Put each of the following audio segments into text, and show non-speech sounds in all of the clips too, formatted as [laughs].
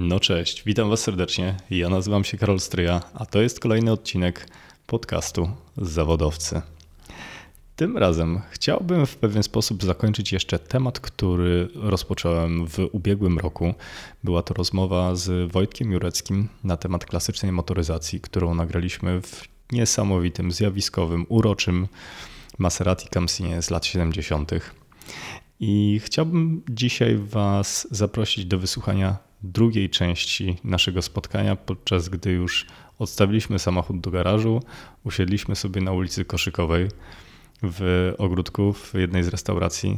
No cześć, witam Was serdecznie. Ja nazywam się Karol Stryja, a to jest kolejny odcinek podcastu Zawodowcy. Tym razem chciałbym w pewien sposób zakończyć jeszcze temat, który rozpocząłem w ubiegłym roku. Była to rozmowa z Wojtkiem Jureckim na temat klasycznej motoryzacji, którą nagraliśmy w niesamowitym, zjawiskowym, uroczym Maserati Camsinie z lat 70. I chciałbym dzisiaj Was zaprosić do wysłuchania drugiej części naszego spotkania, podczas gdy już odstawiliśmy samochód do garażu, usiedliśmy sobie na ulicy Koszykowej w ogródku w jednej z restauracji,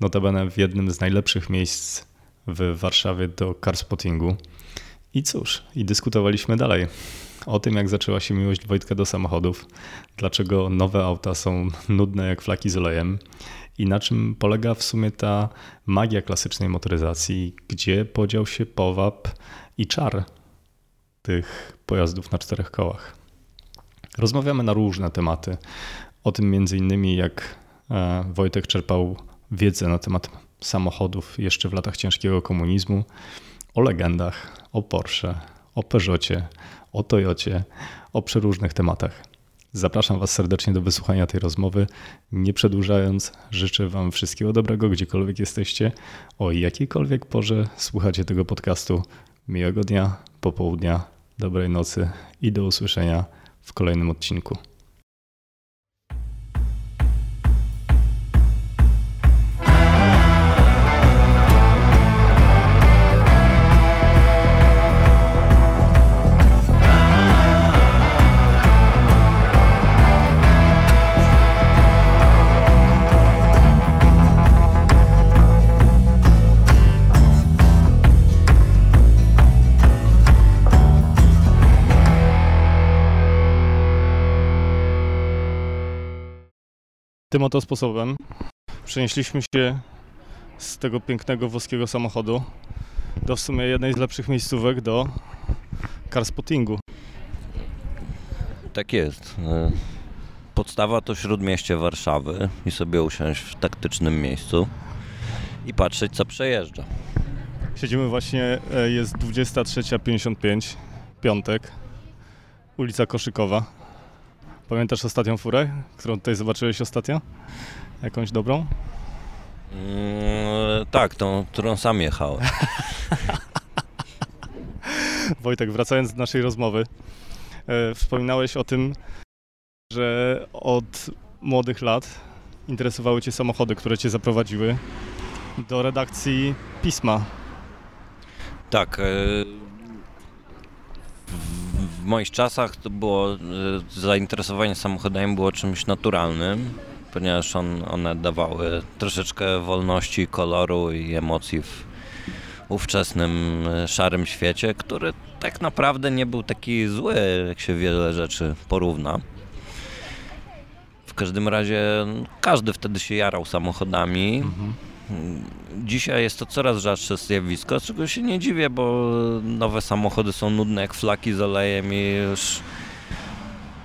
notabene w jednym z najlepszych miejsc w Warszawie do carspottingu. I cóż, i dyskutowaliśmy dalej o tym, jak zaczęła się miłość Wojtka do samochodów, dlaczego nowe auta są nudne jak flaki z olejem i na czym polega w sumie ta magia klasycznej motoryzacji, gdzie podział się powab i czar tych pojazdów na czterech kołach. Rozmawiamy na różne tematy. O tym między innymi jak e, Wojtek czerpał wiedzę na temat samochodów jeszcze w latach ciężkiego komunizmu, o legendach, o Porsche, o Peugeotie, o Toyocie, o przeróżnych tematach. Zapraszam Was serdecznie do wysłuchania tej rozmowy. Nie przedłużając, życzę Wam wszystkiego dobrego, gdziekolwiek jesteście, o jakiejkolwiek porze słuchacie tego podcastu. Miłego dnia, popołudnia, dobrej nocy i do usłyszenia w kolejnym odcinku. Tym oto sposobem przenieśliśmy się z tego pięknego włoskiego samochodu do w sumie jednej z lepszych miejscówek do carspottingu. Tak jest. E, podstawa to śródmieście Warszawy i sobie usiąść w taktycznym miejscu i patrzeć co przejeżdża. Siedzimy właśnie, e, jest 23.55, piątek, ulica Koszykowa. Pamiętasz ostatnią furę, którą tutaj zobaczyłeś ostatnio? Jakąś dobrą? Mm, tak, tą, którą sam jechałem. [laughs] Wojtek, wracając do naszej rozmowy, e, wspominałeś o tym, że od młodych lat interesowały Cię samochody, które Cię zaprowadziły do redakcji pisma. Tak. E, w moich czasach to było, e, zainteresowanie samochodami było czymś naturalnym, ponieważ on, one dawały troszeczkę wolności, koloru i emocji w ówczesnym e, szarym świecie, który tak naprawdę nie był taki zły, jak się wiele rzeczy porówna. W każdym razie każdy wtedy się jarał samochodami. Mhm. Dzisiaj jest to coraz rzadsze zjawisko, czego się nie dziwię, bo nowe samochody są nudne jak flaki z olejem i już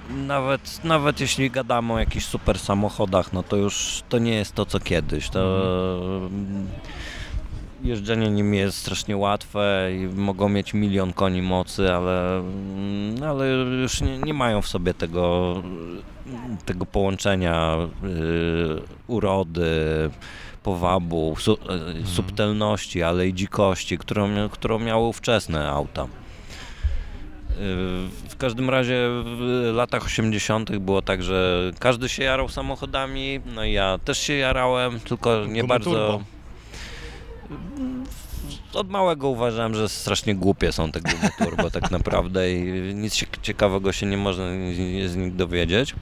nawet, nawet jeśli gadamy o jakichś super samochodach, no to już to nie jest to co kiedyś. To jeżdżenie nimi jest strasznie łatwe i mogą mieć milion koni mocy, ale, ale już nie, nie mają w sobie tego, tego połączenia yy, urody, powabu, su, mhm. subtelności, ale i dzikości, którą, którą miały ówczesne auta. Y, w każdym razie w latach 80. było tak, że każdy się jarał samochodami, no i ja też się jarałem, tylko nie bardzo. Turbo. Od małego uważałem, że strasznie głupie są te gumy turbo tak [laughs] naprawdę i nic ciekawego się nie można z nich dowiedzieć.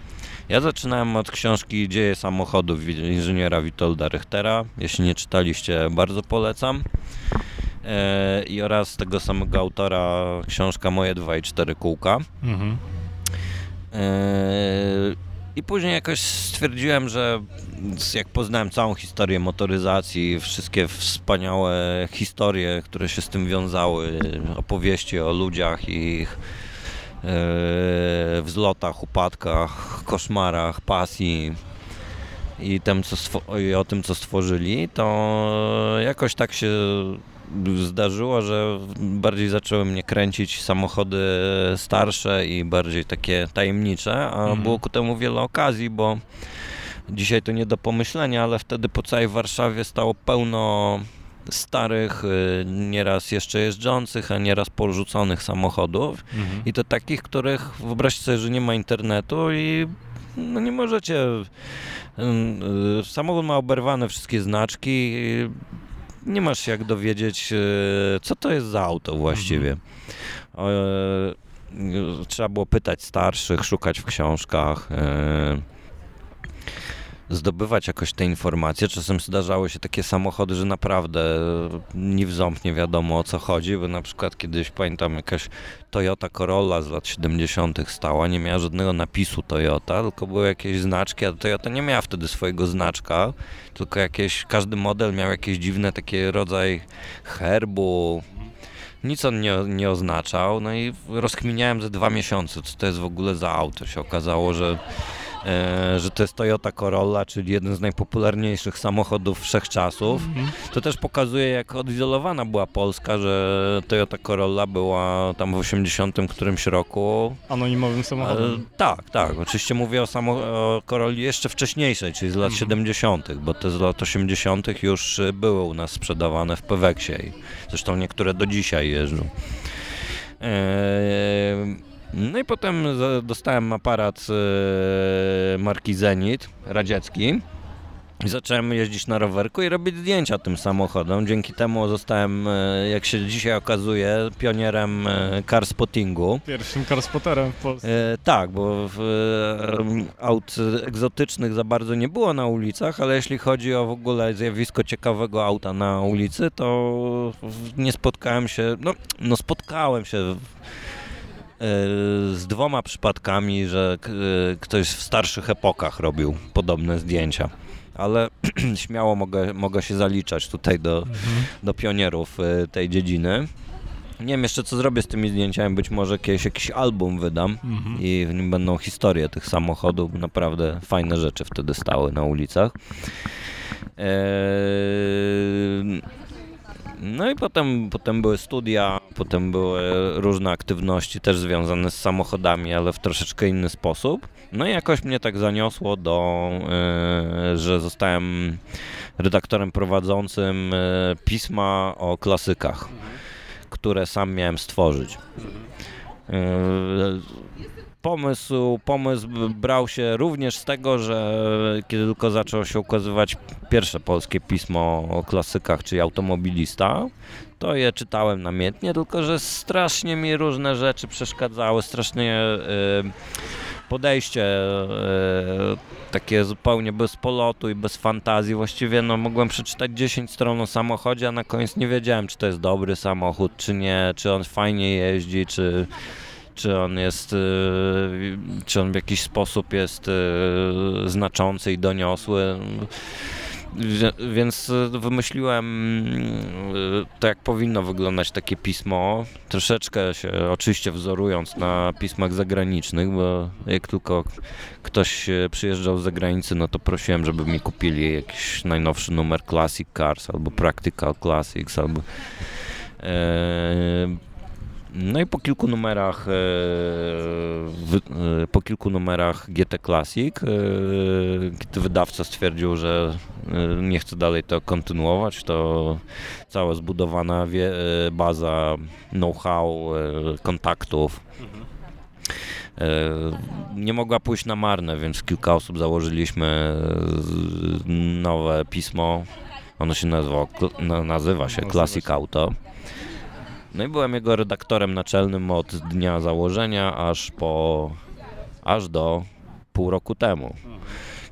Ja zaczynałem od książki Dzieje samochodów inżyniera Witolda Richtera. Jeśli nie czytaliście, bardzo polecam. E, I oraz tego samego autora książka Moje 2 i 4 kółka. Mhm. E, I później jakoś stwierdziłem, że jak poznałem całą historię motoryzacji, wszystkie wspaniałe historie, które się z tym wiązały, opowieści o ludziach i ich wzlotach, upadkach, koszmarach, pasji i, tym, co i o tym, co stworzyli, to jakoś tak się zdarzyło, że bardziej zaczęły mnie kręcić samochody starsze i bardziej takie tajemnicze, a mhm. było ku temu wiele okazji, bo dzisiaj to nie do pomyślenia, ale wtedy po całej Warszawie stało pełno starych, y, nieraz jeszcze jeżdżących, a nieraz porzuconych samochodów mhm. i to takich, których wyobraźcie sobie, że nie ma internetu i no nie możecie y, samochód ma oberwane wszystkie znaczki nie masz jak dowiedzieć y, co to jest za auto właściwie mhm. trzeba było pytać starszych, szukać w książkach zdobywać jakoś te informacje. Czasem zdarzały się takie samochody, że naprawdę ni w ząb nie wiadomo o co chodzi, bo na przykład kiedyś pamiętam jakaś Toyota Corolla z lat 70. stała, nie miała żadnego napisu Toyota, tylko były jakieś znaczki, a Toyota nie miała wtedy swojego znaczka, tylko jakieś, każdy model miał jakieś dziwne takie rodzaj herbu, nic on nie, nie oznaczał, no i rozkminiałem ze dwa miesiące, co to jest w ogóle za auto. Się okazało, że E, że to jest Toyota Corolla, czyli jeden z najpopularniejszych samochodów wszechczasów. Mhm. To też pokazuje, jak odizolowana była Polska, że Toyota Corolla była tam w 80 którymś roku. Anonimowym samochodem. E, tak, tak. Oczywiście mówię o, samo, o Corolli jeszcze wcześniejszej, czyli z lat mhm. 70., bo te z lat 80. już były u nas sprzedawane w Peweksie. Zresztą niektóre do dzisiaj jeżdżą. Eee, no i potem dostałem aparat e, marki Zenit radziecki. I zacząłem jeździć na rowerku i robić zdjęcia tym samochodom. Dzięki temu zostałem, e, jak się dzisiaj okazuje, pionierem e, car spottingu. Pierwszym carspotterem w Polsce. E, tak, bo w, aut egzotycznych za bardzo nie było na ulicach, ale jeśli chodzi o w ogóle zjawisko ciekawego auta na ulicy, to nie spotkałem się, no, no spotkałem się z dwoma przypadkami, że ktoś w starszych epokach robił podobne zdjęcia. Ale [clears throat] śmiało mogę, mogę się zaliczać tutaj do, mhm. do pionierów e, tej dziedziny. Nie wiem jeszcze co zrobię z tymi zdjęciami, być może kiedyś jakiś album wydam mhm. i w nim będą historie tych samochodów, naprawdę fajne rzeczy wtedy stały na ulicach. Eee, no i potem, potem były studia, potem były różne aktywności też związane z samochodami, ale w troszeczkę inny sposób. No i jakoś mnie tak zaniosło do, yy, że zostałem redaktorem prowadzącym yy, pisma o klasykach, które sam miałem stworzyć. Pomysł, pomysł brał się również z tego, że kiedy tylko zaczęło się ukazywać pierwsze polskie pismo o klasykach, czyli automobilista, to je czytałem namiętnie, tylko że strasznie mi różne rzeczy przeszkadzały, strasznie y, podejście y, takie zupełnie bez polotu i bez fantazji. Właściwie no, mogłem przeczytać 10 stron o samochodzie, a na koniec nie wiedziałem, czy to jest dobry samochód, czy nie, czy on fajnie jeździ, czy czy on jest, y, czy on w jakiś sposób jest y, znaczący i doniosły. Więc wymyśliłem to, jak powinno wyglądać takie pismo. Troszeczkę się oczywiście wzorując na pismach zagranicznych, bo jak tylko ktoś przyjeżdżał z zagranicy, no to prosiłem, żeby mi kupili jakiś najnowszy numer Classic Cars albo Practical Classics albo e, no i po kilku numerach, e, e, po kilku numerach GT Classic, e, kiedy wydawca stwierdził, że nie chce dalej to kontynuować, to cała zbudowana baza know-how, kontaktów nie mogła pójść na marne, więc kilka osób założyliśmy nowe pismo. Ono się nazywa, nazywa się Classic Auto. No i byłem jego redaktorem naczelnym od dnia założenia aż po aż do pół roku temu.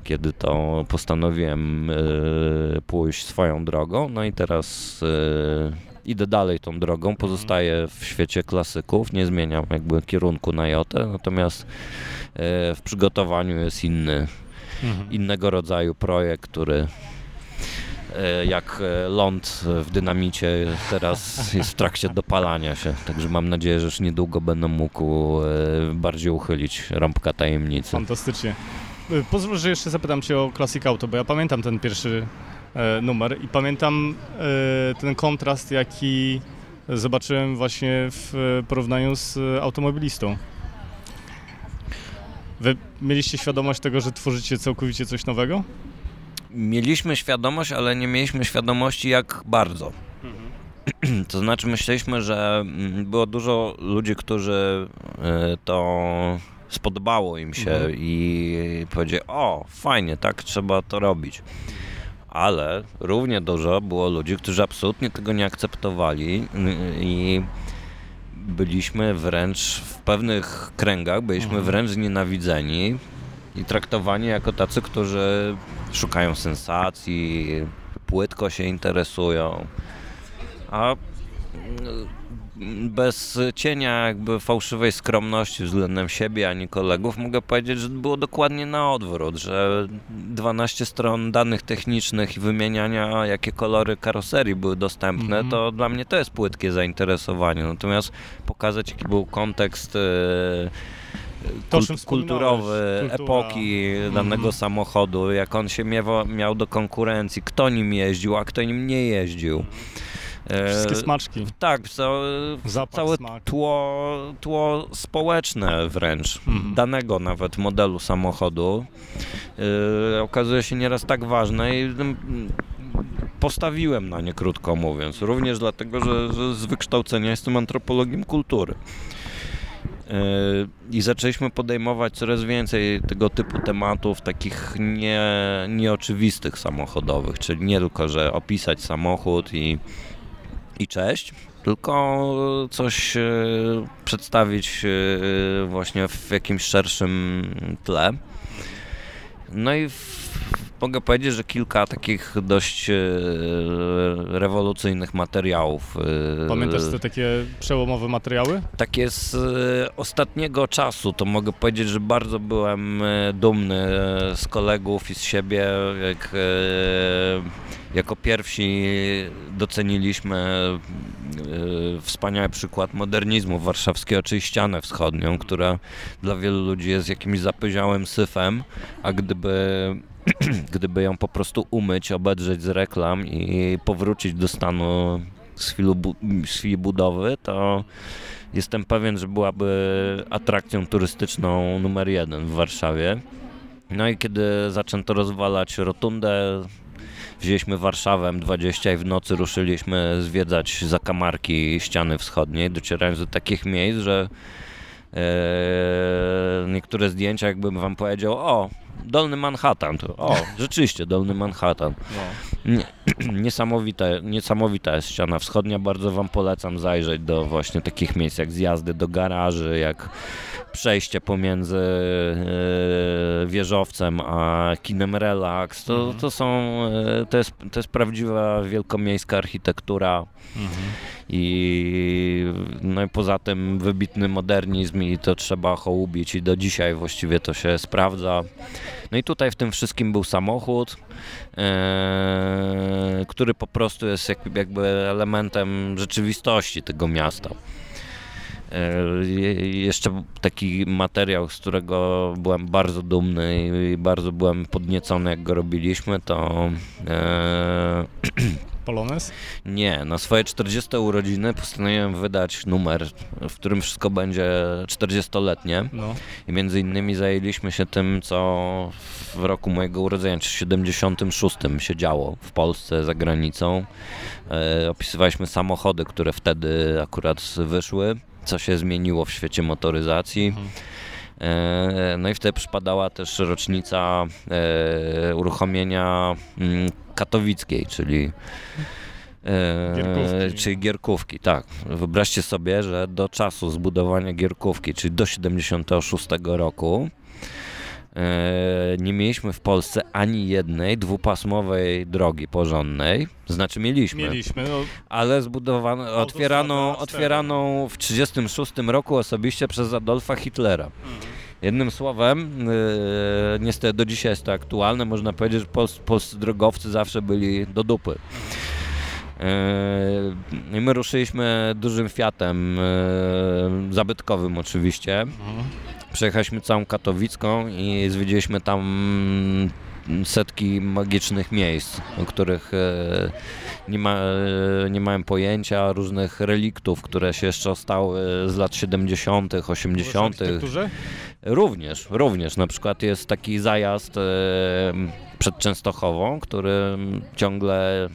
Kiedy to postanowiłem y, pójść swoją drogą, no i teraz y, idę dalej tą drogą, pozostaję w świecie klasyków, nie zmieniam jakby kierunku na jotę, natomiast y, w przygotowaniu jest inny, mhm. innego rodzaju projekt, który E, jak e, ląd w dynamicie teraz jest w trakcie dopalania się. Także mam nadzieję, że już niedługo będę mógł e, bardziej uchylić rąbka tajemnicy. Fantastycznie. Pozwól, że jeszcze zapytam Cię o Classic Auto, bo ja pamiętam ten pierwszy e, numer i pamiętam e, ten kontrast, jaki zobaczyłem właśnie w porównaniu z automobilistą. Wy mieliście świadomość tego, że tworzycie całkowicie coś nowego? Mieliśmy świadomość, ale nie mieliśmy świadomości jak bardzo. Mhm. [clears throat] To znaczy myśleliśmy, że mm, było dużo ludzi, którzy e, to spodobało im się mhm. i powiedzieli, o fajnie, tak trzeba to robić. Ale równie dużo było ludzi, którzy absolutnie tego nie akceptowali i byliśmy wręcz w pewnych kręgach, byliśmy mhm. wręcz nienawidzeni i traktowani jako tacy, którzy szukają sensacji, płytko się interesują. A bez cienia jakby fałszywej skromności względem siebie ani kolegów mogę powiedzieć, że było dokładnie na odwrót, że 12 stron danych technicznych i wymieniania jakie kolory karoserii były dostępne, mm -hmm. to dla mnie to jest płytkie zainteresowanie. Natomiast pokazać jaki był kontekst e, kulturowy Kultura. epoki danego mm. samochodu, jak on się miał, miał do konkurencji, kto nim jeździł, a kto nim nie jeździł. Wszystkie e, smaczki. Tak, co, całe smak. tło, tło społeczne wręcz, mm. danego nawet modelu samochodu yy, okazuje się nieraz tak ważne i mm, postawiłem na nie, krótko mówiąc. Również dlatego, że, że z wykształcenia jestem antropologiem kultury. E, I zaczęliśmy podejmować coraz więcej tego typu tematów, takich nie, nieoczywistych samochodowych, czyli nie tylko, że opisać samochód i i cześć, tylko coś e, przedstawić e, właśnie w jakimś szerszym tle. No i mogę powiedzieć, że kilka takich dość e, rewolucyjnych materiałów. Pamiętasz te takie przełomowe materiały? Takie z ostatniego czasu, to mogę powiedzieć, że bardzo byłem dumny z kolegów i z siebie, jak jako pierwsi doceniliśmy e, wspaniały przykład modernizmu warszawskiego, czyli ścianę wschodnią, która dla wielu ludzi jest jakimś zapyziałym syfem, a gdyby [clears throat] gdyby ją po prostu umyć, obedrzeć z reklam i powrócić do stanu z chwili, budowy, to jestem pewien, że byłaby atrakcją turystyczną numer jeden w Warszawie. No i kiedy zaczęto rozwalać rotundę, wzięliśmy Warszawę 20 i w nocy ruszyliśmy zwiedzać zakamarki ściany wschodniej, docierając do takich miejsc, że e, niektóre zdjęcia jakbym wam powiedział, o, Dolny Manhattan, to, o, rzeczywiście, Dolny Manhattan. No. Nie, [clears throat] niesamowita, niesamowita jest ściana wschodnia, bardzo wam polecam zajrzeć do właśnie takich miejsc jak zjazdy do garaży, jak przejście pomiędzy e, wieżowcem a kinem Relax, to, mhm. to są, e, to jest, to jest prawdziwa wielkomiejska architektura mhm. I no i poza tym wybitny modernizm i to trzeba hołubić i do dzisiaj właściwie to się sprawdza. No i tutaj w tym wszystkim był samochód, e, który po prostu jest jakby elementem rzeczywistości tego miasta. E, jeszcze taki materiał, z którego byłem bardzo dumny i bardzo byłem podniecony, jak go robiliśmy, to. E... [clears throat] Polones? Nie, na swoje 40 urodziny postanowiłem wydać numer, w którym wszystko będzie 40-letnie. No. I między innymi zajęliśmy się tym, co w roku mojego urodzenia, czy 76 się działo w Polsce, za granicą. E, opisywaliśmy samochody, które wtedy akurat wyszły co się zmieniło w świecie motoryzacji. Mhm. E, no i wtedy przypadała też rocznica e, uruchomienia mm, katowickiej, czyli e, Gierkówki. czyli Gierkówki, tak. Wyobraźcie sobie, że do czasu zbudowania Gierkówki, czyli do 76 roku, E, nie mieliśmy w Polsce ani jednej dwupasmowej drogi porządnej. Znaczy mieliśmy. Mieliśmy. No, ale zbudowano, otwieraną, otwieraną w 1936 roku osobiście przez Adolfa Hitlera. Mhm. Jednym słowem, yy, niestety do dzisiaj jest to aktualne, można powiedzieć, że pols polscy drogowcy zawsze byli do dupy. Yy, my ruszyliśmy dużym Fiatem, yy, zabytkowym oczywiście. Mhm przejechaliśmy całą Katowicką i zwiedziliśmy tam setki magicznych miejsc, o których e, nie, ma, e, nie miałem pojęcia, różnych reliktów, które się jeszcze stały z lat 70., 80. Również, również. Na przykład jest taki zajazd e, przed Częstochową, który ciągle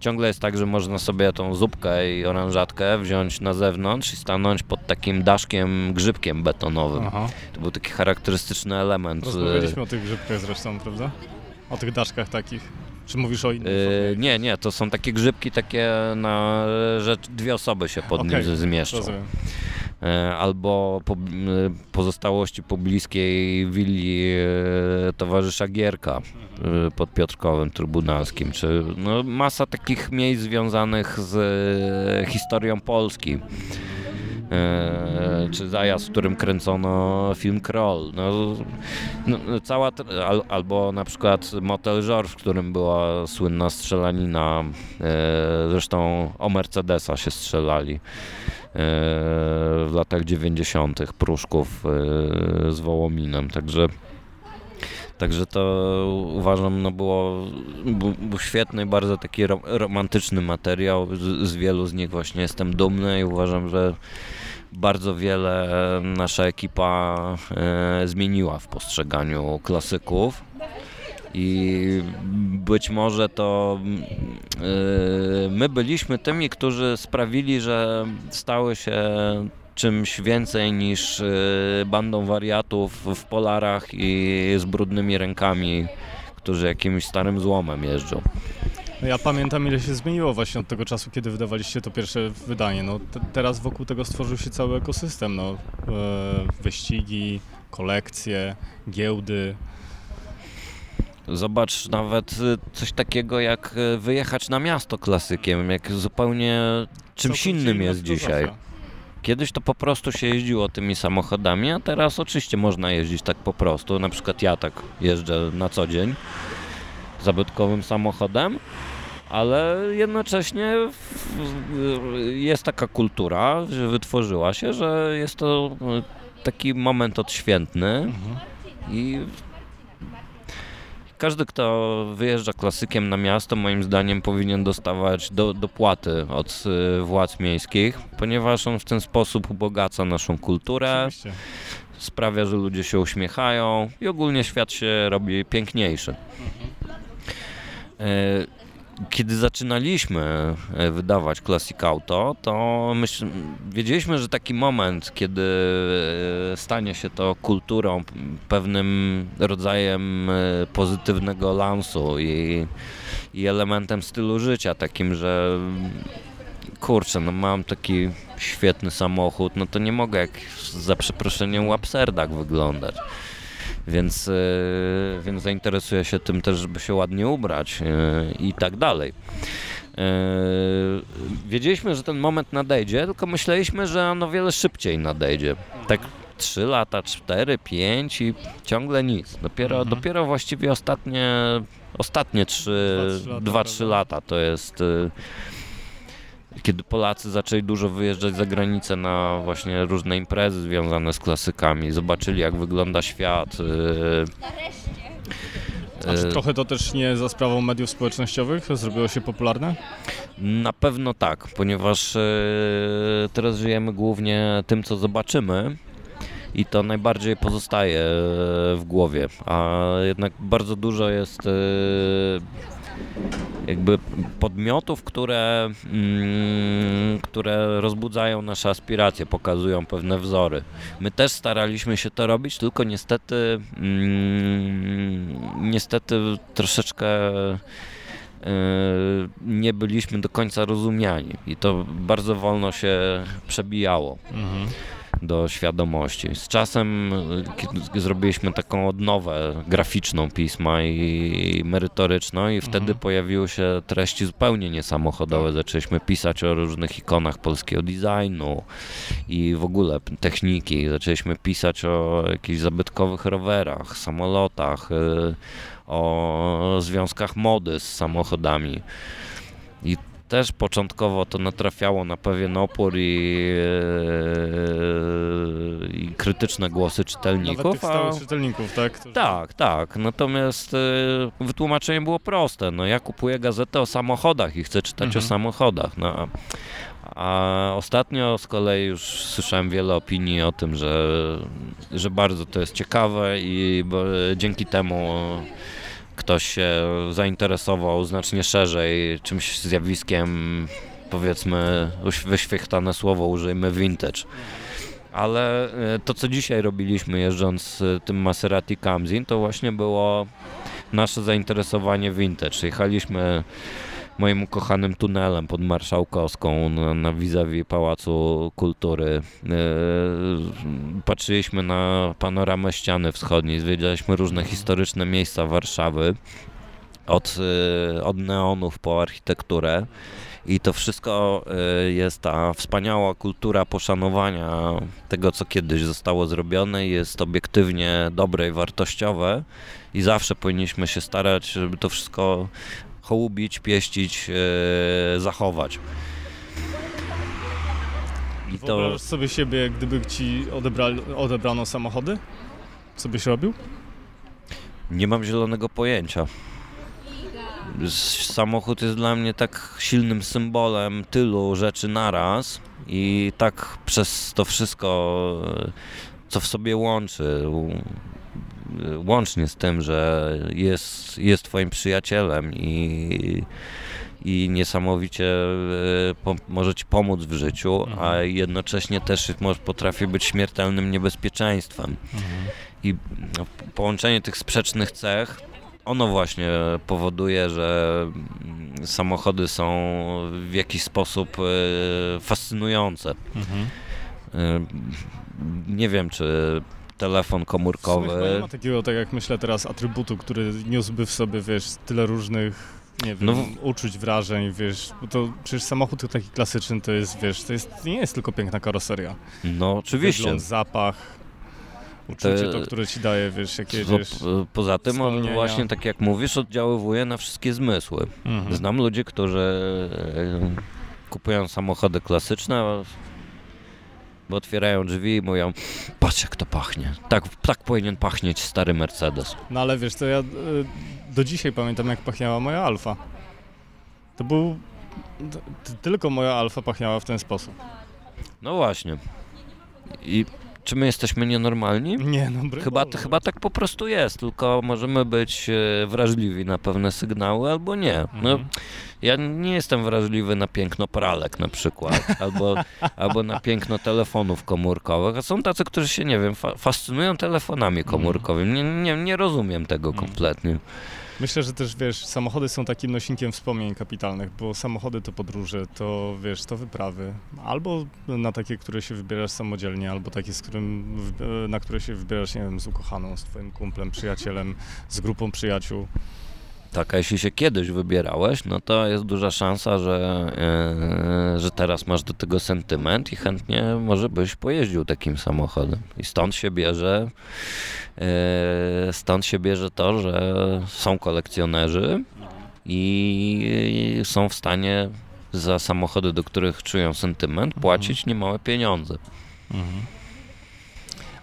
ciągle jest tak, że można sobie tą zupkę i oranżatkę wziąć na zewnątrz i stanąć pod takim daszkiem, grzybkiem betonowym. Aha. To był taki charakterystyczny element. Rozmawialiśmy o tych grzybkach zresztą, prawda? O tych daszkach takich. Czy mówisz o innych? Yy, nie, nie, to są takie grzybki takie na, że dwie osoby się pod okay, nim zmieszczą. Rozumiem. E, albo po, pozostałości pobliskiej willi e, towarzysza Gierka e, pod Piotrkowem Trybunalskim, czy no, masa takich miejsc związanych z historią Polski. Czy zajazd, w którym kręcono film Kroll. No, no, cała, al, albo na przykład Motel George, w którym była słynna strzelanina. zresztą o Mercedesa się strzelali w latach 90. Pruszków z Wołominem, także Także to uważam, no było, był, świetny, bardzo taki romantyczny materiał. Z, z, wielu z nich właśnie jestem dumny i uważam, że bardzo wiele nasza ekipa e, zmieniła w postrzeganiu klasyków i być może to yy, my byliśmy tymi, którzy sprawili, że stały się czymś więcej niż yy, bandą wariatów w polarach i z brudnymi rękami, którzy jakimś starym złomem jeżdżą. Ja pamiętam, ile się zmieniło właśnie od tego czasu, kiedy wydawaliście to pierwsze wydanie. No, teraz wokół tego stworzył się cały ekosystem. No, yy, wyścigi, kolekcje, giełdy. Zobacz nawet y, coś takiego jak y, wyjechać na miasto klasykiem, jak zupełnie czymś innym jest dzisiaj. Kiedyś to po prostu się jeździło tymi samochodami, a teraz oczywiście można jeździć tak po prostu. Na przykład ja tak jeżdżę na co dzień zabytkowym samochodem, ale jednocześnie jest taka kultura, że wytworzyła się, że jest to taki moment odświętny mhm. i każdy, kto wyjeżdża klasykiem na miasto, moim zdaniem powinien dostawać do, dopłaty od y, władz miejskich, ponieważ on w ten sposób ubogaca naszą kulturę, Oczywiście. sprawia, że ludzie się uśmiechają i ogólnie świat się robi piękniejszy. Mhm. Kiedy zaczynaliśmy e, wydawać Classic Auto, to myśl, wiedzieliśmy, że taki moment, kiedy e, stanie się to kulturą, pewnym rodzajem e, pozytywnego lansu i, i elementem stylu życia, takim, że kurczę, no mam taki świetny samochód, no to nie mogę jak za przeproszeniem łapserdach wyglądać więc, e, więc zainteresuję się tym też, żeby się ładnie ubrać e, i tak dalej. E, wiedzieliśmy, że ten moment nadejdzie, tylko myśleliśmy, że on o wiele szybciej nadejdzie. Tak 3 lata, 4, 5 i ciągle nic. Dopiero, mhm. dopiero właściwie ostatnie, ostatnie 2-3 lata to jest kiedy Polacy zaczęli dużo wyjeżdżać za granicę na właśnie różne imprezy związane z klasykami, zobaczyli jak wygląda świat. Y, A czy y, trochę to też nie za sprawą mediów społecznościowych zrobiło się popularne? Na pewno tak, ponieważ y, teraz żyjemy głównie tym, co zobaczymy i to najbardziej pozostaje w głowie, a jednak bardzo dużo jest jakby podmiotów, które, mm, które rozbudzają nasze aspiracje, pokazują pewne wzory. My też staraliśmy się to robić, tylko niestety mm, niestety troszeczkę e, nie byliśmy do końca rozumiani i to bardzo wolno się przebijało. Mhm do świadomości. Z czasem zrobiliśmy taką odnowę graficzną pisma i merytoryczną i wtedy mhm. pojawiły się treści zupełnie niesamochodowe. Zaczęliśmy pisać o różnych ikonach polskiego designu i w ogóle techniki. Zaczęliśmy pisać o jakichś zabytkowych rowerach, samolotach, y, o związkach mody z samochodami. I też początkowo to natrafiało na pewien opór i, e, i krytyczne głosy czytelników. Nawet tych stałych czytelników, tak? Którzy... Tak, tak. Natomiast e, wytłumaczenie było proste. No, ja kupuję gazetę o samochodach i chcę czytać mhm. o samochodach. No, a ostatnio z kolei już słyszałem wiele opinii o tym, że, że bardzo to jest ciekawe i dzięki temu ktoś się zainteresował znacznie szerzej czymś zjawiskiem, powiedzmy, wyświechtane słowo użyjmy vintage. Ale e, to, co dzisiaj robiliśmy jeżdżąc tym Maserati Camzin, to właśnie było nasze zainteresowanie vintage. Jechaliśmy moim ukochanym tunelem pod Marszałkowską na, na vis-a-vis Pałacu Kultury. E, patrzyliśmy na panoramę ściany wschodniej, zwiedzialiśmy różne historyczne miejsca Warszawy, od, e, od neonów po architekturę. I to wszystko e, jest ta wspaniała kultura poszanowania tego, co kiedyś zostało zrobione, jest obiektywnie dobre i wartościowe i zawsze powinniśmy się starać, żeby to wszystko hołubić, pieścić, e, zachować. I to... Wyobrażasz sobie siebie, gdyby ci odebrali, odebrano samochody? Co byś robił? Nie mam zielonego pojęcia. Samochód jest dla mnie tak silnym symbolem tylu rzeczy naraz i tak przez to wszystko, co w sobie łączy, łącznie z tym, że jest, jest twoim przyjacielem i, i niesamowicie e, po, może ci pomóc w życiu, mhm. a jednocześnie też potrafi być śmiertelnym niebezpieczeństwem. Mhm. I połączenie tych sprzecznych cech ono właśnie powoduje, że mm, samochody są w jakiś sposób e, fascynujące. Mhm. E, nie wiem, czy telefon komórkowy. Nie ma takiego, tak jak myślę teraz, atrybutu, który niósłby w sobie, wiesz, tyle różnych nie wiem, no, uczuć, wrażeń, wiesz, bo to przecież samochód taki klasyczny to jest, wiesz, to jest, nie jest tylko piękna karoseria. No oczywiście. Wygląd, zapach, uczucie to, które ci daje, wiesz, wiesz, Poza tym on właśnie, tak jak mówisz, oddziaływuje na wszystkie zmysły. Mhm. Znam ludzi, którzy e, kupują samochody klasyczne, bo otwierają drzwi i mówią, patrz jak to pachnie. Tak, tak powinien pachnieć stary Mercedes. No ale wiesz, to ja y, do dzisiaj pamiętam jak pachniała moja Alfa. To był... tylko moja Alfa pachniała w ten sposób. No właśnie. I czy my jesteśmy nienormalni? Nie, no chyba, chyba tak po prostu jest, tylko możemy być e, wrażliwi na pewne sygnały albo nie. No, mhm. ja nie jestem wrażliwy na piękno pralek na przykład, [laughs] albo, albo na piękno telefonów komórkowych, a są tacy, którzy się, nie wiem, fa fascynują telefonami komórkowymi. Nie, nie, nie rozumiem tego mhm. Myślę, że też, wiesz, samochody są takim nosinkiem wspomnień kapitalnych, bo samochody to podróże, to, wiesz, to wyprawy. Albo na takie, które się wybierasz samodzielnie, albo takie, z którym, na które się wybierasz, nie wiem, z ukochaną, z twoim kumplem, przyjacielem, z grupą przyjaciół. Tak, a jeśli się kiedyś wybierałeś, no to jest duża szansa, że, yy, że teraz masz do tego sentyment i chętnie może byś pojeździł takim samochodem. I stąd się bierze yy, stąd się bierze to, że są kolekcjonerzy i są w stanie za samochody, do których czują sentyment, płacić niemałe pieniądze. Mhm.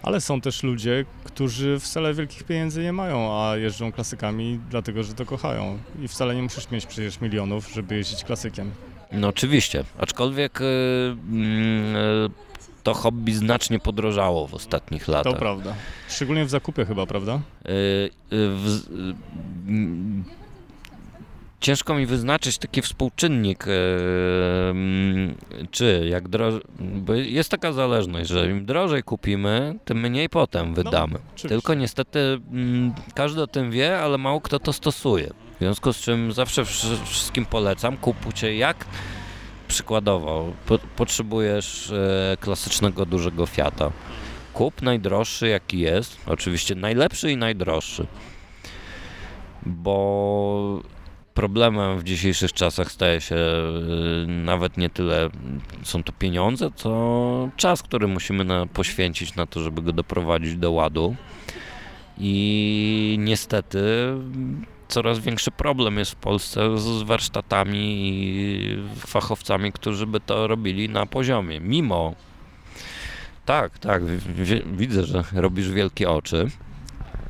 Ale są też ludzie, którzy wcale wielkich pieniędzy nie mają, a jeżdżą klasykami dlatego, że to kochają. I wcale nie musisz mieć przecież milionów, żeby jeździć klasykiem. No oczywiście, aczkolwiek yy, yy, to hobby znacznie podrożało w ostatnich latach. To prawda. Szczególnie w zakupie chyba, prawda? Yy, w, ciężko mi wyznaczyć taki współczynnik, e, czy jak drożej, jest taka zależność, że im drożej kupimy, tym mniej potem no, wydamy. No, Tylko niestety każdy o tym wie, ale mało kto to stosuje. W związku z czym zawsze wszystkim polecam, kupujcie jak przykładowo po, potrzebujesz e, klasycznego dużego Fiata. Kup najdroższy jaki jest, oczywiście najlepszy i najdroższy. Bo problemem w dzisiejszych czasach staje się y, nawet nie tyle są to pieniądze, to czas, który musimy na, poświęcić na to, żeby go doprowadzić do ładu. I niestety coraz większy problem jest w Polsce z warsztatami i fachowcami, którzy by to robili na poziomie. Mimo tak, tak, widzę, że robisz wielkie oczy.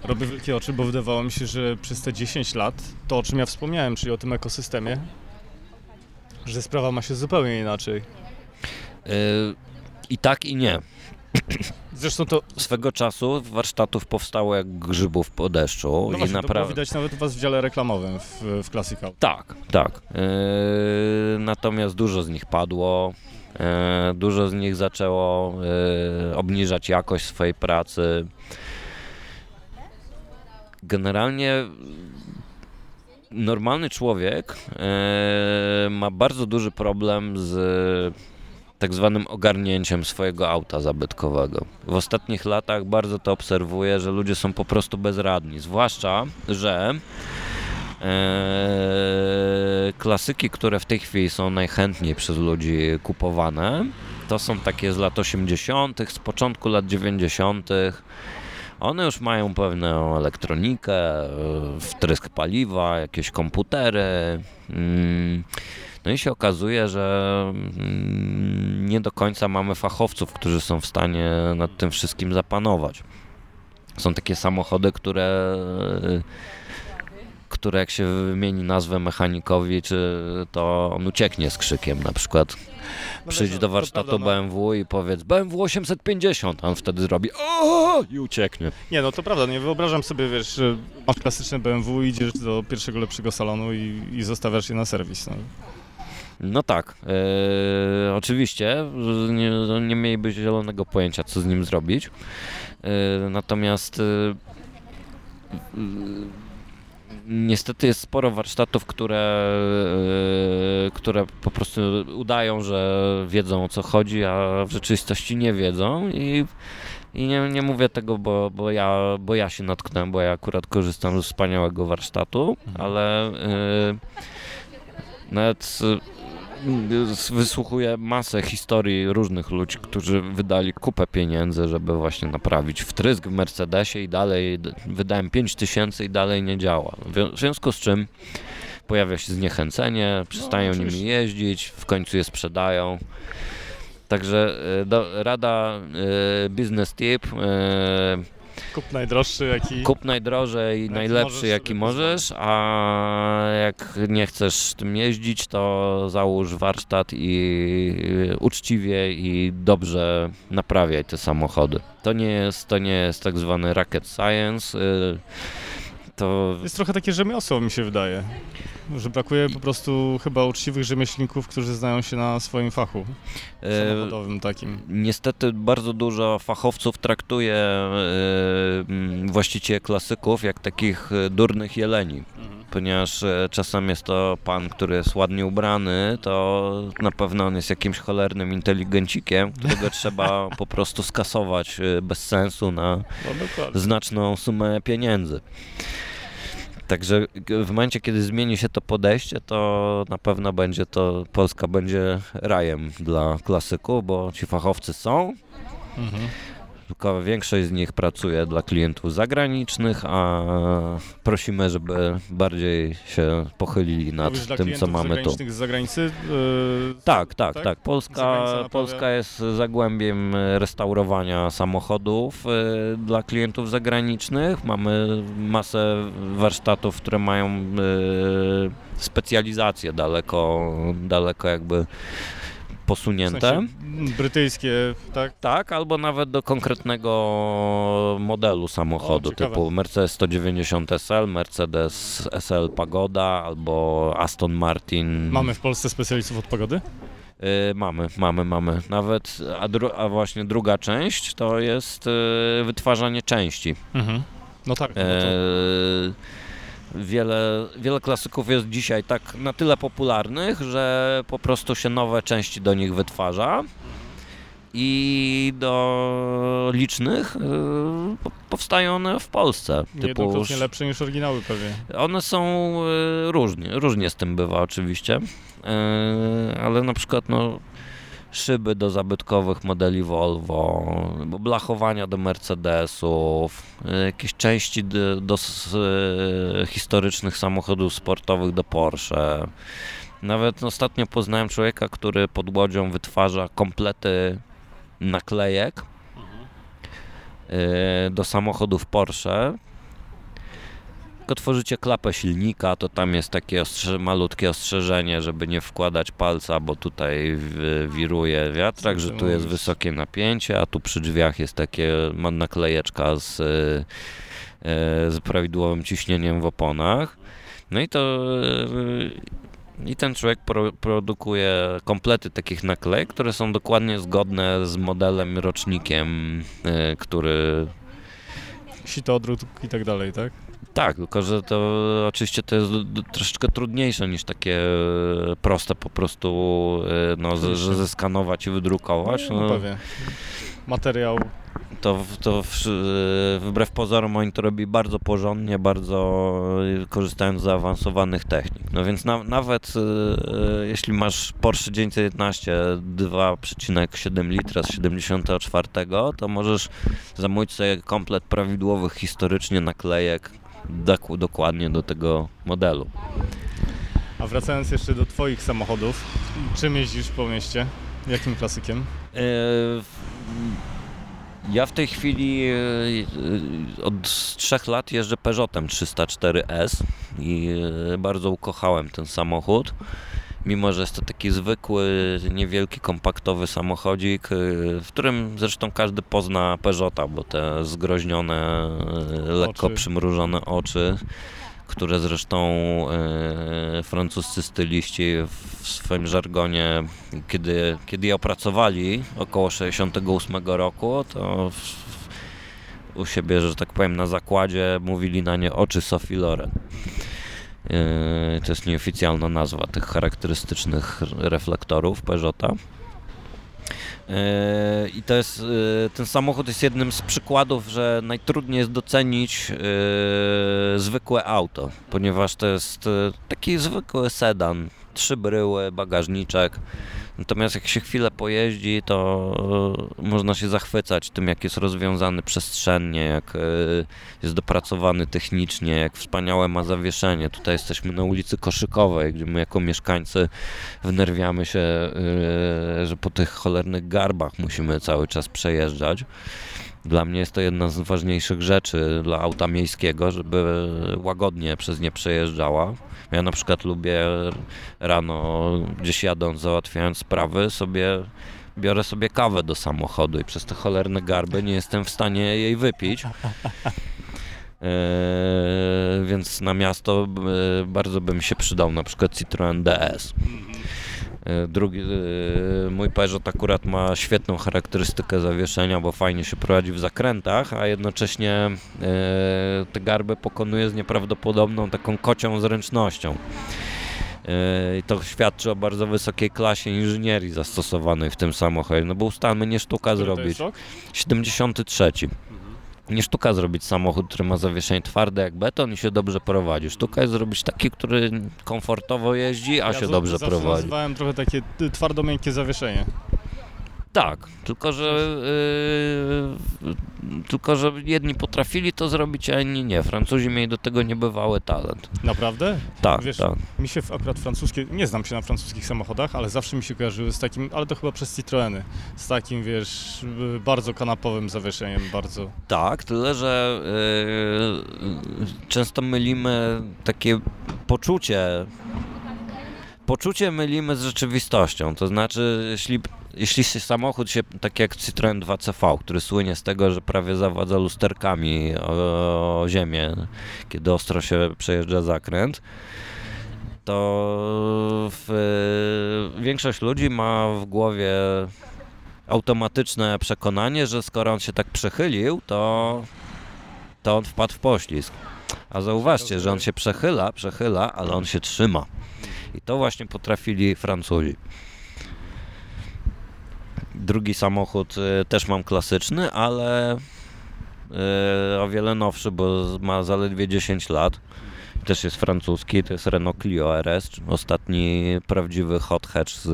Robię wielkie oczy, bo wydawało mi się, że przez te 10 lat to, o czym ja wspomniałem, czyli o tym ekosystemie, że sprawa ma się zupełnie inaczej. Yy, I tak, i nie. [clears throat] Zresztą to... Swego czasu warsztatów powstało jak grzybów po deszczu. No i właśnie, naprawdę... widać nawet u was w dziale reklamowym w, w Classical. Tak, tak. Yy, natomiast dużo z nich padło. Yy, dużo z nich zaczęło yy, obniżać jakość swojej pracy. Generalnie normalny człowiek yy, ma bardzo duży problem z tak zwanym ogarnięciem swojego auta zabytkowego. W ostatnich latach bardzo to obserwuję, że ludzie są po prostu bezradni, zwłaszcza, że e, klasyki, które w tej chwili są najchętniej przez ludzi kupowane, to są takie z lat 80., z początku lat 90. One już mają pewną elektronikę, wtrysk paliwa, jakieś komputery. Mm, no i się okazuje, że mm, nie do końca mamy fachowców, którzy są w stanie nad tym wszystkim zapanować. Są takie samochody, które które jak się wymieni nazwę mechanikowi, czy to on ucieknie z krzykiem na przykład. No Przyjdź do warsztatu prawda, no. BMW i powiedz BMW 850, a on wtedy zrobi o i ucieknie. Nie, no to prawda, nie wyobrażam sobie, wiesz, że masz klasyczne BMW, idziesz do pierwszego lepszego salonu i, i zostawiasz je na serwis. No. No tak, e, oczywiście, nie, nie mieliby zielonego pojęcia, co z nim zrobić. E, natomiast e, niestety jest sporo warsztatów, które, które po prostu udają, że wiedzą o co chodzi, a w rzeczywistości nie wiedzą i i nie, nie mówię tego, bo, bo, ja, bo ja się natknąłem, bo ja akurat korzystam z wspaniałego warsztatu, mhm. ale yy, nawet wysłuchuję masę historii różnych ludzi, którzy wydali kupę pieniędzy, żeby właśnie naprawić wtrysk w Mercedesie i dalej wydałem 5 tysięcy i dalej nie działa. W związku z czym pojawia się zniechęcenie, przestają no, nimi jeździć, w końcu je sprzedają. Także e, do, rada y, business tip y, Kup najdroższy, jaki... Kup najdrożej i najlepszy, możesz jaki możesz, a jak nie chcesz tym jeździć, to załóż warsztat i uczciwie i dobrze naprawiaj te samochody. To nie jest, to nie jest tak zwany rocket science. To... Jest trochę takie rzemiosło, mi się wydaje. Że brakuje po prostu chyba uczciwych rzemieślników, którzy znają się na swoim fachu e, samochodowym takim. Niestety bardzo dużo fachowców traktuje e, właścicieli klasyków jak takich e, durnych jeleni. Mhm. Ponieważ czasem jest to pan, który jest ładnie ubrany, to na pewno on jest jakimś cholernym inteligencikiem, którego trzeba [laughs] po prostu skasować bez sensu na no, znaczną sumę pieniędzy. Także w momencie, kiedy zmieni się to podejście, to na pewno będzie to, Polska będzie rajem dla klasyków, bo ci fachowcy są. Mhm tylko większość z nich pracuje dla klientów zagranicznych, a prosimy, żeby bardziej się pochylili nad Mówisz, tym, co mamy tu. z zagranicy? Yy, tak, tak, tak, tak. Polska, Polska jest zagłębiem restaurowania samochodów yy, dla klientów zagranicznych. Mamy masę warsztatów, które mają yy, specjalizację daleko, daleko jakby posunięte. W sensie brytyjskie, tak? Tak, albo nawet do konkretnego modelu samochodu, o, typu Mercedes 190 SL, Mercedes SL Pagoda albo Aston Martin. Mamy w Polsce specjalistów od pogody? Yy, mamy, mamy, mamy. Nawet, a, a, właśnie druga część to jest yy, wytwarzanie części. Mhm. No tak. No to... yy, wiele, wiele klasyków jest dzisiaj tak na tyle popularnych, że po prostu się nowe części do nich wytwarza i do licznych y, powstają one w Polsce. Niejednokrotnie lepsze niż oryginały pewnie. One są y, różnie, różnie z tym bywa oczywiście, y, ale na przykład no szyby do zabytkowych modeli Volvo, blachowania do Mercedesów, jakieś części do, do historycznych samochodów sportowych do Porsche. Nawet ostatnio poznałem człowieka, który pod łodzią wytwarza komplety naklejek e, do samochodów Porsche. Jak otworzycie klapę silnika, to tam jest takie ostrze malutkie ostrzeżenie, żeby nie wkładać palca, bo tutaj wiruje wiatrak, że tu jest wysokie napięcie, a tu przy drzwiach jest takie naklejeczka z, e, z prawidłowym ciśnieniem w oponach. No i to i ten człowiek pro, produkuje komplety takich naklejek, które są dokładnie zgodne z modelem, rocznikiem, który... Sitodrut i tak dalej, tak? Tak, tylko że to oczywiście to jest troszeczkę trudniejsze niż takie proste po prostu, e, no, że zeskanować i wydrukować. No, no. Pewnie. Materiał to, to wbrew pozorom oni to robi bardzo porządnie, bardzo korzystając z zaawansowanych technik. No więc na, nawet e, jeśli masz Porsche 911 2,7 litra z 74, to możesz zamówić sobie komplet prawidłowych historycznie naklejek dokładnie do tego modelu. A wracając jeszcze do Twoich samochodów, czym jeździsz po mieście? Jakim klasykiem? E, ja w tej chwili e, od trzech lat jeżdżę Peugeotem 304S i e, bardzo ukochałem ten samochód. Mimo, że jest to taki zwykły, niewielki, kompaktowy samochodzik, w którym zresztą każdy pozna Peugeota, bo te zgroźnione, lekko oczy. przymrużone oczy które zresztą e, francuscy styliści w swoim żargonie, kiedy, kiedy je opracowali około 68 roku, to w, u siebie, że tak powiem, na zakładzie mówili na nie oczy Sophie Loren. E, to jest nieoficjalna nazwa tych charakterystycznych reflektorów Peugeota. I to jest, e, ten samochód jest jednym z przykładów, że najtrudniej jest docenić zwykłe auto, ponieważ to jest taki zwykły sedan, trzy bryły, bagażniczek, Natomiast jak się chwilę pojeździ, to e, można się zachwycać tym, jak jest rozwiązany przestrzennie, jak e, jest dopracowany technicznie, jak wspaniałe ma zawieszenie. Tutaj jesteśmy na ulicy Koszykowej, gdzie my jako mieszkańcy wnerwiamy się, e, że po tych cholernych garbach musimy cały czas przejeżdżać. Dla mnie jest to jedna z ważniejszych rzeczy dla auta miejskiego, żeby łagodnie przez nie przejeżdżała. Ja na przykład lubię rano gdzieś jadąc, załatwiając sprawy, sobie biorę sobie kawę do samochodu i przez te cholerne garby nie jestem w stanie jej wypić. Eee, [laughs] więc na miasto e, bardzo bym się przydał na przykład Citroen DS. E, drugi, e, mój Peugeot akurat ma świetną charakterystykę zawieszenia, bo fajnie się prowadzi w zakrętach, a jednocześnie e, te garby pokonuje z nieprawdopodobną taką kocią zręcznością. I to świadczy o bardzo wysokiej klasie inżynierii zastosowanej w tym samochodzie, no bo ustalmy, nie sztuka zrobić. 73 nie sztuka zrobić samochód, który ma zawieszenie twarde jak beton i się dobrze prowadzi. Sztuka jest zrobić taki, który komfortowo jeździ, a ja się dobrze prowadzi. Ja nazywałem trochę takie twardo-miękkie zawieszenie. Tak, tylko że, yy, tylko że jedni potrafili to zrobić, a inni nie. Francuzi mieli do tego niebywały talent. Naprawdę? Tak, Wiesz, tak. Mi się akurat francuskie, nie znam się na francuskich samochodach, ale zawsze mi się kojarzyły z takim, ale to chyba przez Citroeny, z takim, wiesz, bardzo kanapowym zawieszeniem, bardzo. Tak, tyle, że yy, często mylimy takie poczucie poczucie mylimy z rzeczywistością. To znaczy, jeśli, jeśli samochód się, tak jak Citroen 2CV, który słynie z tego, że prawie zawładza lusterkami o, o ziemię, kiedy ostro się przejeżdża zakręt, to w, większość ludzi ma w głowie automatyczne przekonanie, że skoro on się tak przechylił, to, to on wpadł w poślizg. A zauważcie, że on się przechyla, przechyla, ale on się trzyma. I to właśnie potrafili Francuzi. Drugi samochód y, też mam klasyczny, ale y, o wiele nowszy, bo ma zaledwie 10 lat. też jest francuski, to jest Renault Clio RS, ostatni prawdziwy hot hatch z,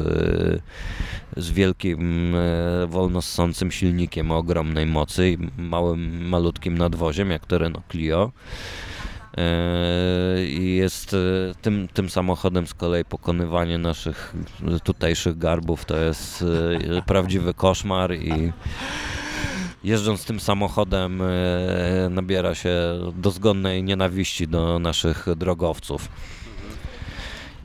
z wielkim, e, wolnossącym silnikiem o ogromnej mocy i małym, malutkim nadwoziem, jak to Renault Clio. E, I jest e, tym, tym samochodem z kolei pokonywanie naszych tutejszych garbów to jest prawdziwy koszmar i jeżdżąc tym samochodem nabiera się dozgonnej nienawiści do naszych drogowców.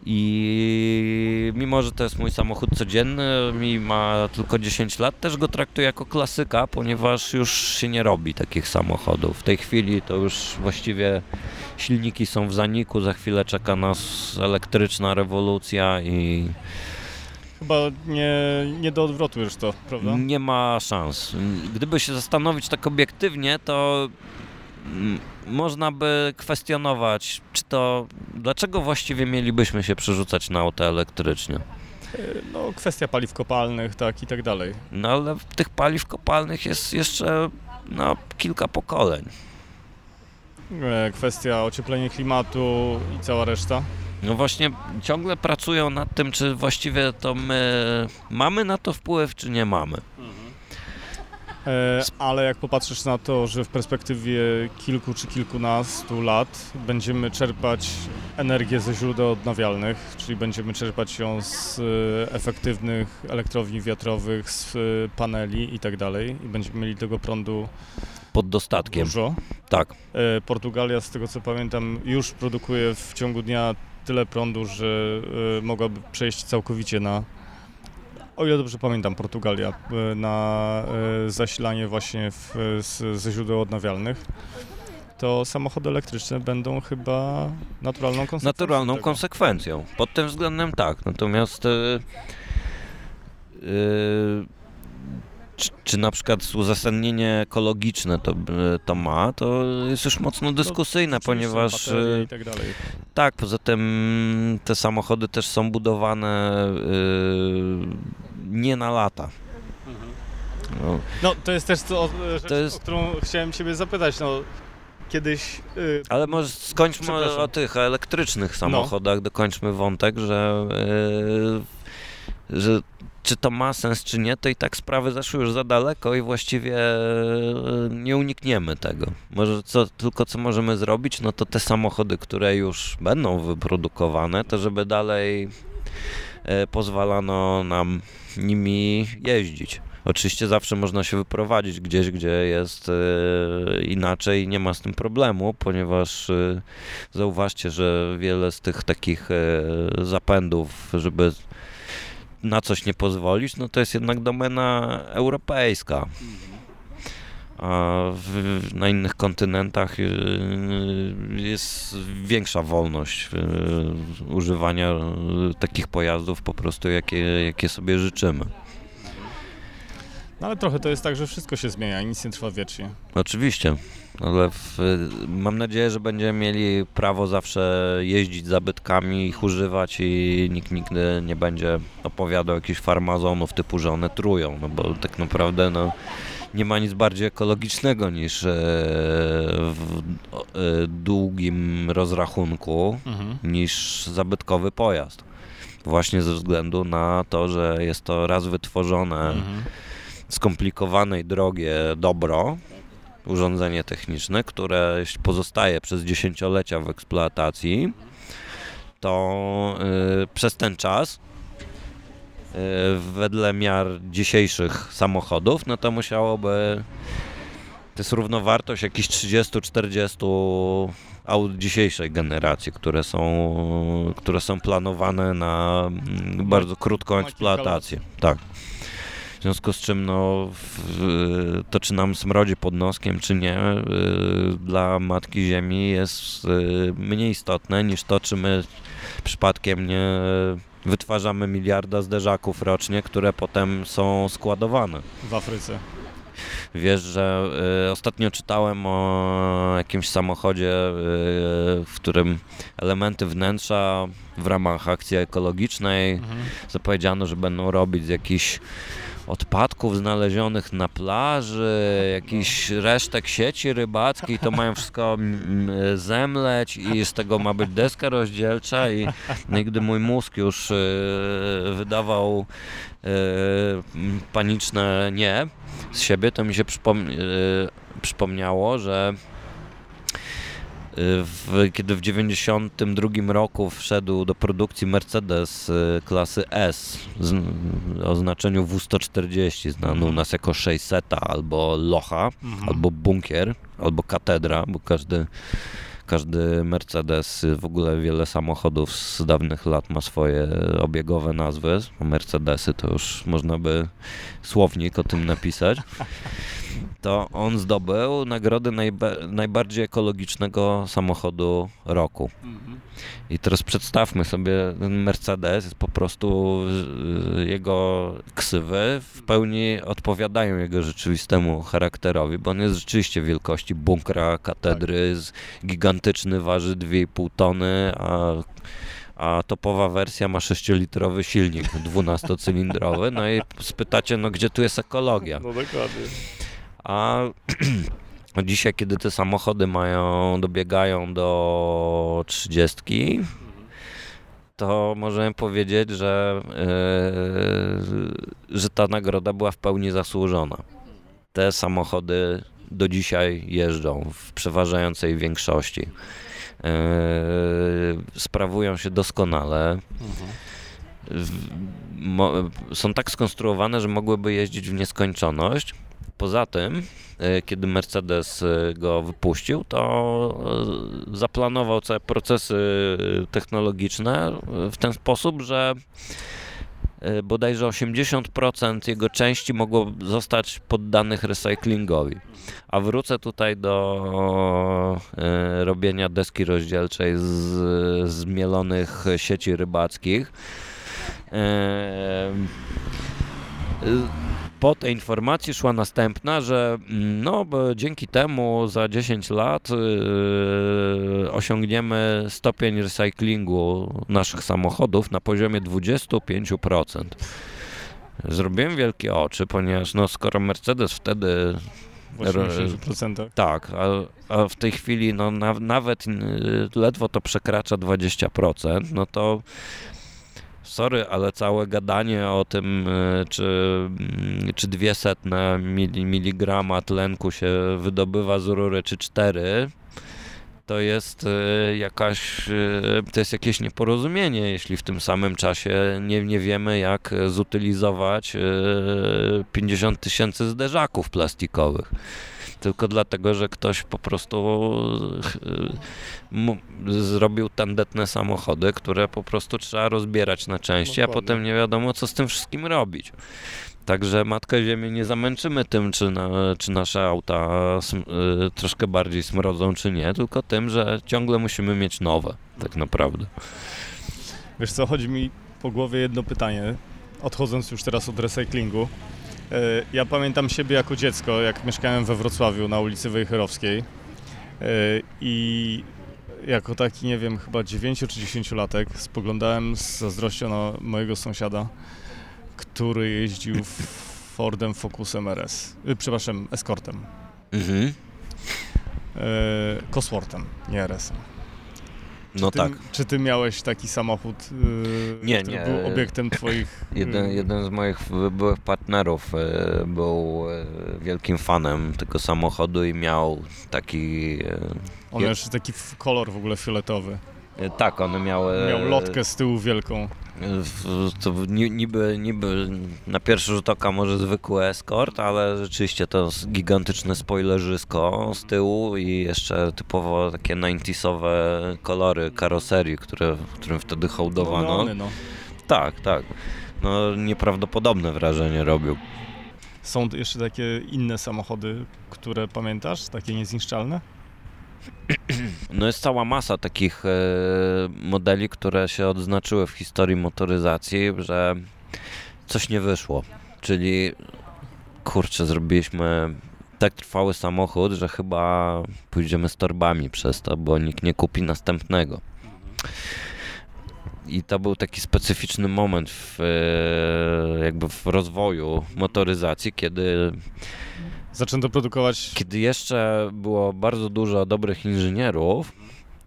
I mimo, że to jest mój samochód codzienny, mi ma tylko 10 lat, też go traktuję jako klasyka, ponieważ już się nie robi takich samochodów. W tej chwili to już właściwie silniki są w zaniku, za chwilę czeka nas elektryczna rewolucja i Chyba nie, nie do odwrotu już to, prawda? Nie ma szans. Gdyby się zastanowić tak obiektywnie, to można by kwestionować, czy to dlaczego właściwie mielibyśmy się przerzucać na auto elektrycznie. No, kwestia paliw kopalnych, tak i tak dalej. No ale tych paliw kopalnych jest jeszcze no, kilka pokoleń. E, kwestia ocieplenia klimatu i cała reszta. No właśnie ciągle pracują nad tym, czy właściwie to my mamy na to wpływ, czy nie mamy. E, ale jak popatrzysz na to, że w perspektywie kilku czy kilkunastu lat będziemy czerpać energię ze źródeł odnawialnych, czyli będziemy czerpać ją z e, efektywnych elektrowni wiatrowych, z e, paneli i tak dalej i będziemy mieli tego prądu pod dostatkiem. Dużo. Tak. Portugalia, z tego co pamiętam, już produkuje w ciągu dnia tyle prądu, że mogłaby przejść całkowicie na, o ile dobrze pamiętam, Portugalia, y, na y, zasilanie właśnie w, z, ze źródeł odnawialnych to samochody elektryczne będą chyba naturalną konsekwencją. Naturalną tego. konsekwencją. Pod tym względem tak. Natomiast yy, yy, czy, czy na przykład uzasadnienie ekologiczne to, to ma, to jest już mocno dyskusyjne, ponieważ. I tak, dalej. tak, poza tym te samochody też są budowane yy, nie na lata. No. no. to jest też to, rzecz, to jest... o którą chciałem Ciebie zapytać. No, kiedyś. Yy, Ale może skończmy o tych elektrycznych samochodach, no. dokończmy wątek, że, yy, że czy to ma sens, czy nie, to i tak sprawy zaszły już za daleko i właściwie e, nie unikniemy tego. Może co, tylko co możemy zrobić, no to te samochody, które już będą wyprodukowane, to żeby dalej e, pozwalano nam nimi jeździć. Oczywiście zawsze można się wyprowadzić gdzieś, gdzie jest e, inaczej, nie ma z tym problemu, ponieważ zauważcie, że wiele z tych takich zapędów, żeby na coś nie pozwolisz, no to jest jednak domena europejska. A w, na innych kontynentach y, jest większa wolność y, używania takich pojazdów po prostu, jakie, jakie sobie życzymy. No ale trochę to jest tak, że wszystko się zmienia nic nie trwa wiecznie. Oczywiście, ale w, mam nadzieję, że będziemy mieli prawo zawsze jeździć zabytkami, ich używać i nikt nigdy nie będzie opowiadał jakichś farmazonów typu, że one trują, no bo tak naprawdę no, nie ma nic bardziej ekologicznego niż e, w e, długim rozrachunku mhm. niż zabytkowy pojazd. Właśnie ze względu na to, że jest to raz wytworzone mhm skomplikowane i drogie dobro, urządzenie techniczne, które pozostaje przez dziesięciolecia w eksploatacji, to y, przez ten czas wedle miar dzisiejszych samochodów, no to musiałoby to jest równowartość jakichś 30-40 aut dzisiejszej generacji, które są, które są planowane na mm, bardzo krótką eksploatację. Tak związku z czym no, w, to czy nam smrodzi pod noskiem, czy nie, y, dla Matki Ziemi jest y, mniej istotne niż to, czy my przypadkiem nie wytwarzamy miliarda zderzaków rocznie, które potem są składowane. W Afryce. Wiesz, że y, ostatnio czytałem o jakimś samochodzie, y, w którym elementy wnętrza w ramach akcji ekologicznej mhm. zapowiedziano, że będą robić z jakichś odpadków znalezionych na plaży, jakiś resztek sieci rybackiej, to mają wszystko zemleć i z tego ma być deska rozdzielcza i, no i gdy mój mózg już e, wydawał e, paniczne nie z siebie, to mi się przypom przypomniało, że w, kiedy w 1992 roku wszedł do produkcji Mercedes y, klasy S z, o znaczeniu W140, znany u nas jako 600 albo Locha, mhm. albo Bunkier, albo Katedra, bo każdy każdy Mercedes, w ogóle wiele samochodów z dawnych lat ma swoje obiegowe nazwy. Mercedesy to już można by słownik o tym napisać. [laughs] To on zdobył nagrodę najbardziej ekologicznego samochodu roku. Mhm. I teraz przedstawmy sobie, ten Mercedes jest po prostu jego ksywy w pełni odpowiadają jego rzeczywistemu charakterowi, bo on jest rzeczywiście wielkości bunkra, katedry, tak. gigantyczny, waży 2,5 tony, a a topowa wersja ma 6-litrowy silnik 12-cylindrowy. No i spytacie, no gdzie tu jest ekologia? No dokładnie. A [clears throat] dzisiaj, kiedy te samochody mają, dobiegają do 30, to możemy powiedzieć, że, yy, że ta nagroda była w pełni zasłużona. Te samochody do dzisiaj jeżdżą w przeważającej większości. Yy, sprawują się doskonale. Mhm. są tak skonstruowane, że mogłyby jeździć w nieskończoność Poza tym, e, kiedy Mercedes e, go wypuścił, to e, zaplanował całe procesy technologiczne w ten sposób, że bodajże 80% jego części mogło zostać poddanych recyklingowi. A wrócę tutaj do robienia deski rozdzielczej z zmielonych sieci rybackich po tej informacji szła następna, że mm, no, dzięki temu za 10 lat yy, osiągniemy stopień recyklingu naszych samochodów na poziomie 25%. Zrobiłem wielkie oczy, ponieważ no, skoro Mercedes wtedy w 80%. Tak, a, a, w tej chwili no, na, nawet yy, ledwo to przekracza 20%, no to sorry, ale całe gadanie o tym, e, czy, mm, czy dwie setne miligrama tlenku się wydobywa z rury, czy cztery, to jest e, jakaś, e, to jest jakieś nieporozumienie, jeśli w tym samym czasie nie, nie wiemy, jak zutylizować 50 tysięcy zderzaków plastikowych tylko dlatego, że ktoś po prostu zrobił tandetne samochody, które po prostu trzeba rozbierać na części, a potem nie wiadomo, co z tym wszystkim robić. Także Matkę Ziemię nie zamęczymy tym, czy, na, czy nasze auta y, troszkę bardziej smrodzą, czy nie, tylko tym, że ciągle musimy mieć nowe, tak naprawdę. Wiesz co, chodzi mi po głowie jedno pytanie, odchodząc już teraz od recyklingu. E, ja pamiętam siebie jako dziecko, jak mieszkałem we Wrocławiu na ulicy Wejherowskiej e, i jako taki, nie wiem, chyba 9 czy 10 latek spoglądałem z zazdrością na mojego sąsiada, który jeździł [laughs] Fordem Focusem RS, y, przepraszam, Escortem. Mhm. E, Cosworthem, nie RS-em. No ty, tak. Czy ty miałeś taki samochód, yy, nie, który nie. był obiektem twoich... [laughs] Jeden, jeden z moich byłych partnerów yy, był yy, wielkim fanem tego samochodu i miał taki... Yy, On miał jeszcze taki kolor w ogóle fioletowy. Yy, tak, one miały... Miał lotkę z tyłu wielką to niby, niby na pierwszy rzut oka może zwykły escort, ale rzeczywiście to gigantyczne spoilerzysko z tyłu i jeszcze typowo takie 90sowe kolory karoserii, które, którym wtedy hołdowano. No, no. Tak, tak. No nieprawdopodobne wrażenie robił. Są jeszcze takie inne samochody, które pamiętasz, takie niezniszczalne? No jest cała masa takich e, modeli, które się odznaczyły w historii motoryzacji, że coś nie wyszło. Czyli kurczę, zrobiliśmy tak trwały samochód, że chyba pójdziemy z torbami przez to, bo nikt nie kupi następnego. I to był taki specyficzny moment w, e, jakby w rozwoju motoryzacji, kiedy Zaczęto produkować. Kiedy jeszcze było bardzo dużo dobrych inżynierów,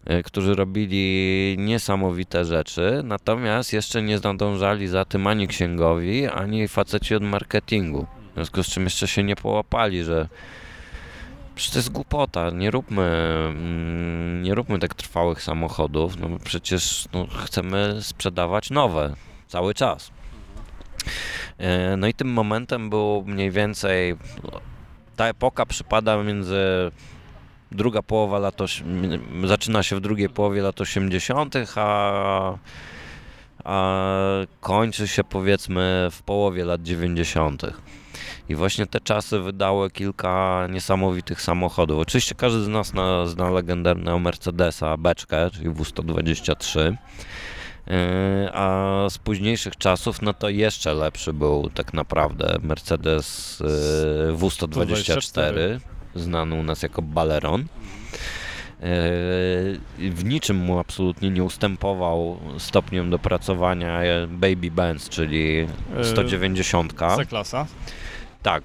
e, którzy robili niesamowite rzeczy, natomiast jeszcze nie nadążali za tym ani księgowi, ani faceci od marketingu. W związku z czym jeszcze się nie połapali, że przecież to jest głupota, nie róbmy, mm, nie róbmy tak trwałych samochodów, no przecież no, chcemy sprzedawać nowe cały czas. E, no i tym momentem był mniej więcej ta epoka przypada między druga połowa lat, zaczyna się w drugiej połowie lat 80., a, a kończy się powiedzmy w połowie lat 90. I właśnie te czasy wydały kilka niesamowitych samochodów. Oczywiście każdy z nas zna, zna legendarnego Mercedesa beczkę, czyli W123. Yy, a z późniejszych czasów, no to jeszcze lepszy był tak naprawdę Mercedes yy, W124, znany u nas jako Baleron. Yy, w niczym mu absolutnie nie ustępował stopniem dopracowania Baby Benz, czyli 190. C-klasa. Tak,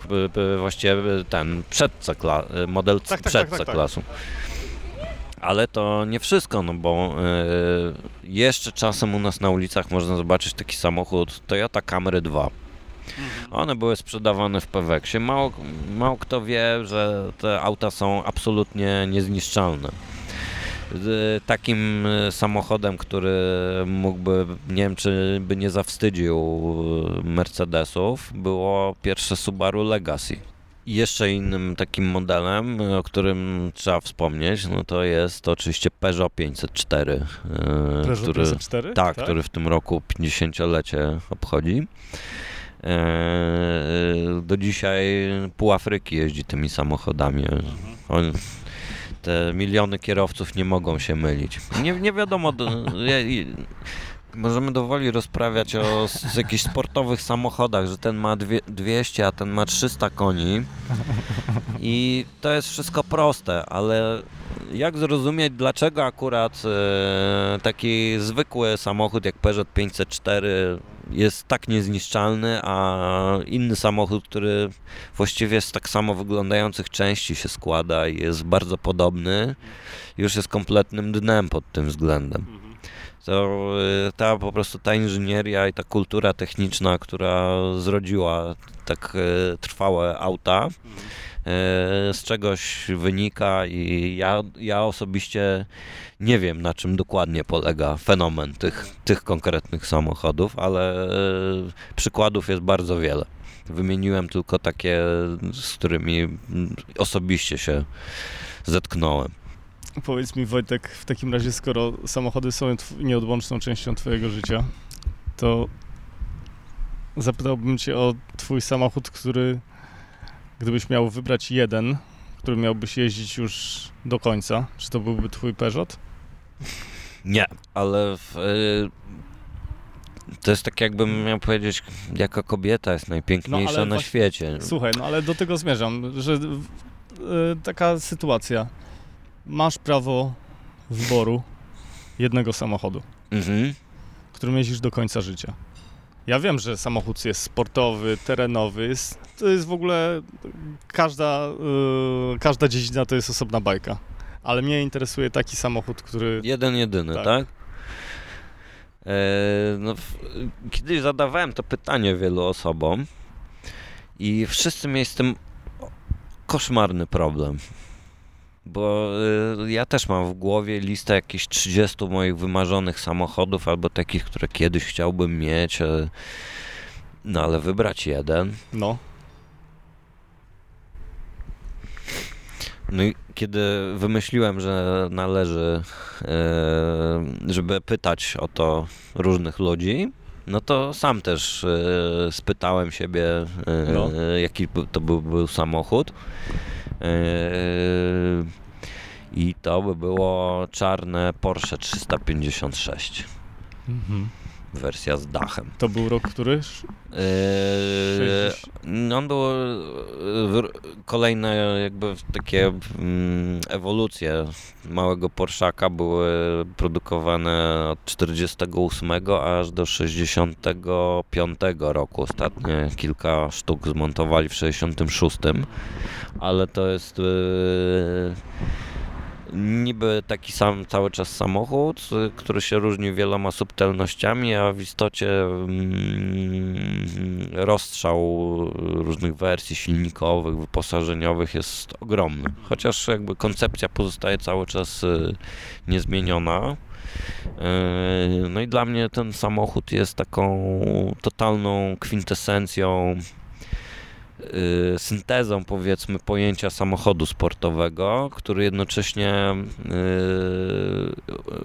właściwie ten przed C-klasu, model tak, tak, przed tak, tak, C-klasu. Ale to nie wszystko, no bo y, jeszcze czasem u nas na ulicach można zobaczyć taki samochód Toyota Camry 2. Mhm. One były sprzedawane w Peweksie. Mało, mało kto wie, że te auta są absolutnie niezniszczalne. Takim y, samochodem, który mógłby, nie wiem czy by nie zawstydził Mercedesów, było pierwsze Subaru Legacy. I jeszcze innym takim modelem, o którym trzeba wspomnieć, no to jest to oczywiście Peugeot 504. E, Peugeot który, 504? Tak, tak, który w tym roku 50-lecie obchodzi. E, do dzisiaj pół Afryki jeździ tymi samochodami. Mhm. Te miliony kierowców nie mogą się mylić. Nie, nie wiadomo, możemy dowoli rozprawiać o z jakichś sportowych samochodach, że ten ma dwie, 200, a ten ma 300 koni. I to jest wszystko proste, ale jak zrozumieć, dlaczego akurat e, taki zwykły samochód jak Peugeot 504 jest tak niezniszczalny, a inny samochód, który właściwie z tak samo wyglądających części się składa i jest bardzo podobny, już jest kompletnym dnem pod tym względem to y, ta po prostu ta inżynieria i ta kultura techniczna, która zrodziła tak y, trwałe auta, y, z czegoś wynika i ja, ja osobiście nie wiem na czym dokładnie polega fenomen tych, tych konkretnych samochodów, ale przykładów jest bardzo wiele. Wymieniłem tylko takie, z którymi osobiście się zetknąłem. [laughs] Powiedz mi Wojtek, w takim razie skoro samochody są nieodłączną częścią twojego życia, to zapytałbym cię o twój samochód, który gdybyś miał wybrać jeden, który miałbyś jeździć już do końca, czy to byłby twój Peugeot? Nie, ale w, y, to jest tak jakbym miał powiedzieć, jaka kobieta jest najpiękniejsza no, na właśnie, świecie. Słuchaj, no ale do tego zmierzam, że y, taka sytuacja masz prawo wyboru jednego samochodu, mhm. którym jeździsz do końca życia. Ja wiem, że samochód jest sportowy, terenowy, jest, to jest w ogóle każda, yy, każda dziedzina to jest osobna bajka. Ale mnie interesuje taki samochód, który... Jeden, jedyny, tak? tak? E, no, w, kiedyś zadawałem to pytanie wielu osobom i wszyscy mieli z tym koszmarny problem bo y, ja też mam w głowie listę jakichś 30 moich wymarzonych samochodów albo takich, które kiedyś chciałbym mieć. E, no ale wybrać jeden. No. No i kiedy wymyśliłem, że należy, e, żeby pytać o to różnych ludzi, no to sam też e, spytałem siebie, no. jaki to był, był samochód. Yy, I to by było czarne Porsche 356. Mhm. Wersja z dachem. To był rok który? Yy, on był yy, kolejne jakby takie mm, ewolucje małego Porszaka były produkowane od 48 aż do 65 roku. Ostatnie kilka sztuk zmontowali w 66, ale to jest yy, niby taki sam cały czas samochód, który się różni wieloma subtelnościami, a w istocie mm, rozstrzał różnych wersji silnikowych, wyposażeniowych jest ogromny. Chociaż jakby koncepcja pozostaje cały czas y, niezmieniona. Y, no i dla mnie ten samochód jest taką totalną kwintesencją Y, syntezą powiedzmy pojęcia samochodu sportowego, który jednocześnie y,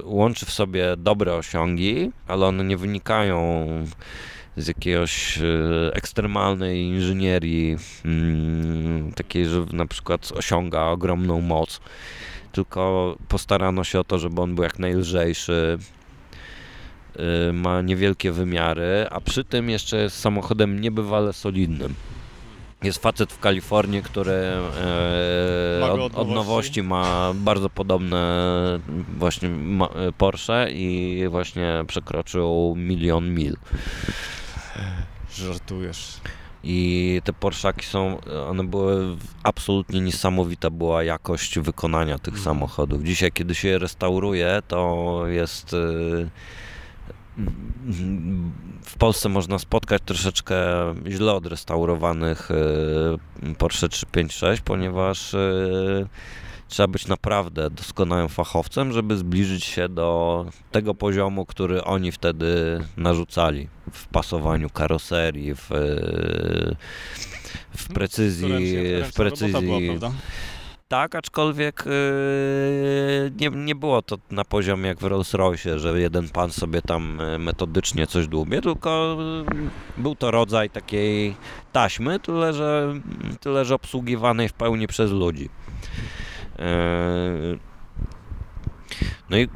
łączy w sobie dobre osiągi, ale one nie wynikają z jakiegoś y, ekstremalnej inżynierii, mm, takiej, że na przykład osiąga ogromną moc, tylko postarano się o to, żeby on był jak najlżejszy, ma niewielkie wymiary, a przy tym jeszcze jest samochodem niebywale solidnym. Jest facet w Kalifornii, który e, od, od, nowości ma bardzo podobne właśnie Porsche i właśnie przekroczył milion mil. Żartujesz. I te Porszaki są, one były absolutnie niesamowita była jakość wykonania tych mhm. samochodów. Dzisiaj, kiedy się je restauruje, to jest e, w Polsce można spotkać troszeczkę źle odrestaurowanych y, Porsche 356, ponieważ y, trzeba być naprawdę doskonałym fachowcem, żeby zbliżyć się do tego poziomu, który oni wtedy narzucali w pasowaniu karoserii, w, y, w precyzji, w precyzji. Tak, aczkolwiek yy, nie, nie było to na poziomie jak w Rolls Royce, że jeden pan sobie tam yy, metodycznie coś dłubie, tylko yy, był to rodzaj takiej taśmy, tyle że, tyle że obsługiwanej w pełni przez ludzi. No i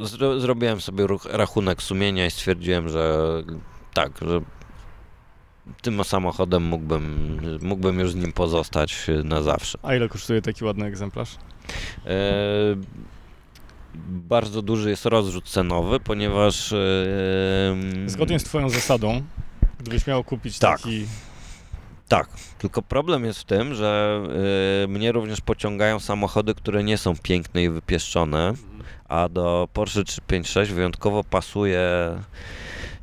zro, zrobiłem sobie rachunek sumienia i stwierdziłem, że tak, że tym samochodem mógłbym, mógłbym już z nim pozostać na zawsze. A ile kosztuje taki ładny egzemplarz? E, bardzo duży jest rozrzut cenowy, ponieważ... E, Zgodnie z twoją zasadą, gdybyś miał kupić tak. taki... Tak, tylko problem jest w tym, że y, mnie również pociągają samochody, które nie są piękne i wypieszczone, a do Porsche 356 wyjątkowo pasuje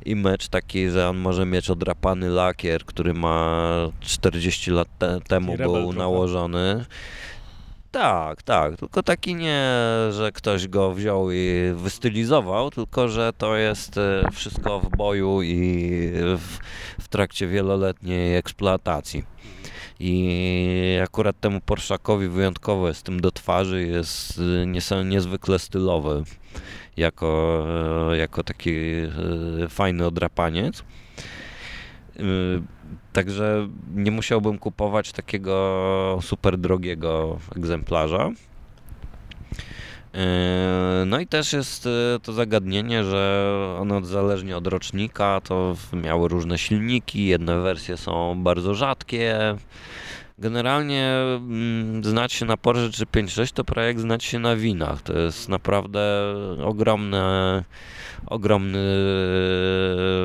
image taki, że on może mieć odrapany lakier, który ma 40 lat te temu był nałożony. Tak, tak, tylko taki nie, że ktoś go wziął i wystylizował, tylko że to jest e, wszystko w boju i w, w trakcie wieloletniej eksploatacji. I akurat temu Porszakowi wyjątkowo jest tym do twarzy, jest e, niezwykle stylowy jako, e, jako taki e, fajny odrapaniec. E, także nie musiałbym kupować takiego super drogiego egzemplarza. No i też jest to zagadnienie, że one zależnie od rocznika to miały różne silniki, jedne wersje są bardzo rzadkie, Generalnie mm, znać się na Porsche czy 5.6 to projekt znać się na winach. To jest naprawdę ogromny, ogromny,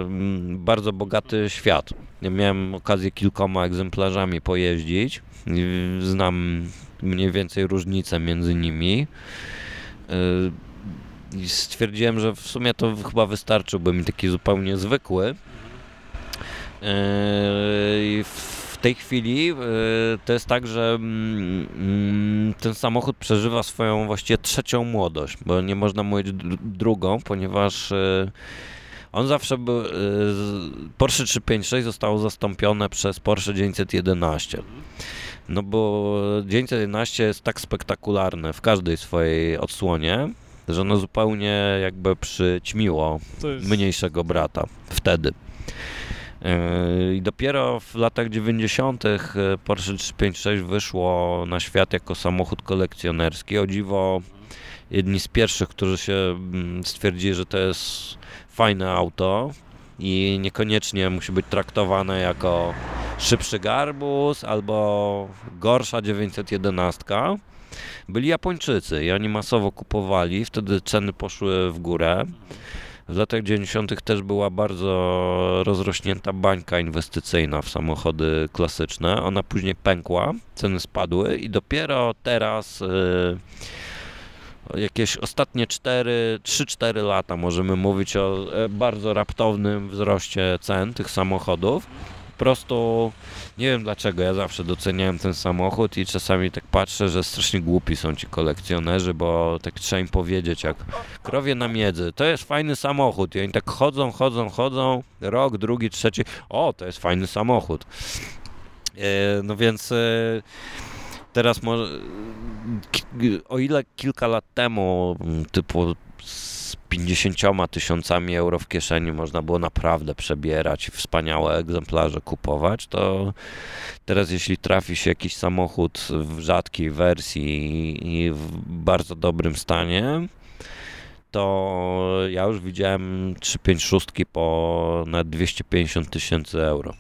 mm, bardzo bogaty świat. Ja miałem okazję kilkoma egzemplarzami pojeździć. Znam mniej więcej różnice między nimi. Y, I stwierdziłem, że w sumie to chyba wystarczyłby mi taki zupełnie zwykły. Y, I tej chwili e, to jest tak, że mm, mm, ten samochód przeżywa swoją właściwie trzecią młodość, bo nie można mówić drugą, ponieważ e, on zawsze był. E, Porsche 356 zostało zastąpione przez Porsche 911. No bo 911 jest tak spektakularne w każdej swojej odsłonie, że ono zupełnie jakby przyćmiło jest... mniejszego brata wtedy. I dopiero w latach 90. E, Porsche 356 wyszło na świat jako samochód kolekcjonerski. O dziwo, jedni z pierwszych, którzy się mm, stwierdzili, że to jest fajne auto i niekoniecznie musi być traktowane jako szybszy garbus albo gorsza 911. Byli Japończycy i oni masowo kupowali, wtedy ceny poszły w górę. W latach 90. też była bardzo rozrośnięta bańka inwestycyjna w samochody klasyczne. Ona później pękła, ceny spadły i dopiero teraz. Yy, jakieś ostatnie 3-4 lata możemy mówić o e, bardzo raptownym wzroście cen tych samochodów. Po prostu nie wiem dlaczego, ja zawsze doceniałem ten samochód i czasami tak patrzę, że strasznie głupi są ci kolekcjonerzy, bo tak trzeba im powiedzieć, jak krowie na miedzy, to jest fajny samochód. I oni tak chodzą, chodzą, chodzą, rok, drugi, trzeci, o, to jest fajny samochód. E, no więc e, teraz może, o ile kilka lat temu, typu z 50 tysiącami euro w kieszeni można było naprawdę przebierać i wspaniałe egzemplarze kupować, to teraz jeśli trafi się jakiś samochód w rzadkiej wersji i w bardzo dobrym stanie, to ja już widziałem 3-5 szóstki po na 250 tysięcy euro.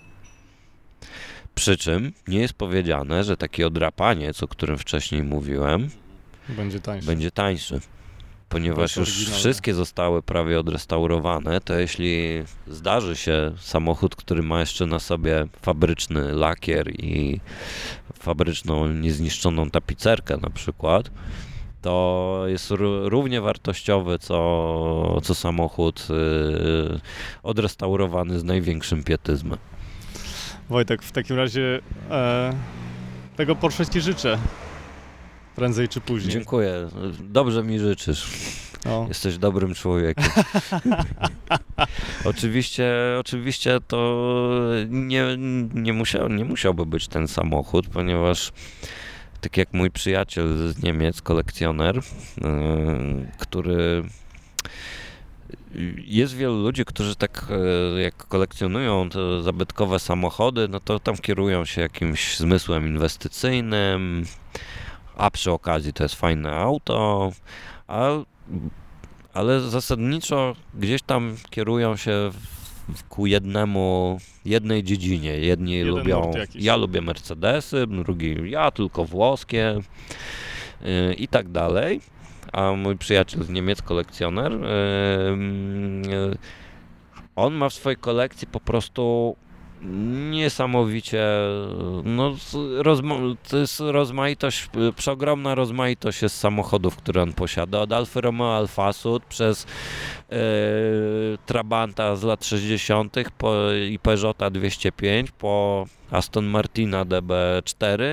Przy czym nie jest powiedziane, że takie odrapaniec, o którym wcześniej mówiłem, będzie tańszy. Będzie tańszy. Ponieważ już wszystkie zostały prawie odrestaurowane, to jeśli zdarzy się samochód, który ma jeszcze na sobie fabryczny lakier i fabryczną niezniszczoną tapicerkę na przykład, to jest równie wartościowy co, co samochód yy, odrestaurowany z największym pietyzmem. Wojtek, w takim razie e, tego Porsche Ci życzę. Prędzej czy później. Dziękuję. Dobrze mi życzysz. O. Jesteś dobrym człowiekiem. [laughs] oczywiście, oczywiście to nie, nie, musiał, nie musiałby być ten samochód, ponieważ tak jak mój przyjaciel z Niemiec, kolekcjoner, yy, który jest wielu ludzi, którzy tak e, jak kolekcjonują te zabytkowe samochody, no to tam kierują się jakimś zmysłem inwestycyjnym, a przy okazji to jest fajne auto, a, ale zasadniczo gdzieś tam kierują się ku jednemu, jednej dziedzinie. Jedni Jeden lubią, ja lubię Mercedesy, drugi ja tylko włoskie yy, i tak dalej a mój przyjaciel z Niemiec, kolekcjoner, on ma w swojej kolekcji po prostu niesamowicie, no, rozma- to jest rozmaitość, przeogromna rozmaitość jest samochodów, które on posiada, od Alfa Romeo Alfa Sud przez e, Trabanta z lat 60. Po, i Peugeota 205 po Aston Martina DB4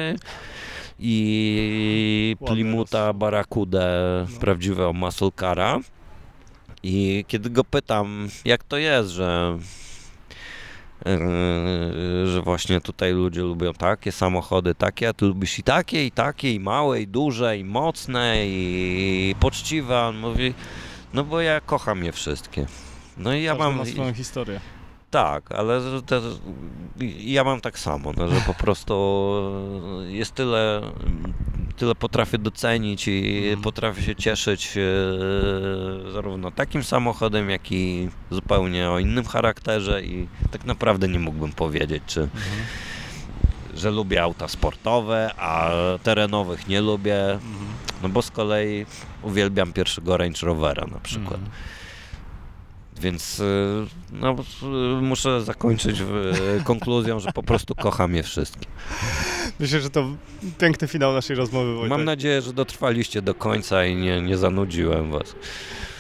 i Plimuta Barakudę, no. prawdziwego muscle cara. I kiedy go pytam, jak to jest, że że właśnie tutaj ludzie lubią takie samochody, takie, a ty lubisz i takie, i takie, i małe, i duże, i mocne, i poczciwe. On mówi, no bo ja kocham je wszystkie. No i ja Każdy mam... ma swoją historię. Tak, ale te, ja mam tak samo, no, że po prostu jest tyle, tyle potrafię docenić i mhm. potrafię się cieszyć e, zarówno takim samochodem, jak i zupełnie o innym charakterze i tak naprawdę nie mógłbym powiedzieć, czy mhm. że lubię auta sportowe, a terenowych nie lubię, mhm. no bo z kolei uwielbiam pierwszego Range Rovera na przykład. Mhm. Więc y, no, y, muszę zakończyć y, konkluzją, że po prostu kocham je wszystkie. Myślę, że to piękny finał naszej rozmowy. Wojtek. Mam nadzieję, że dotrwaliście do końca i nie, nie zanudziłem was.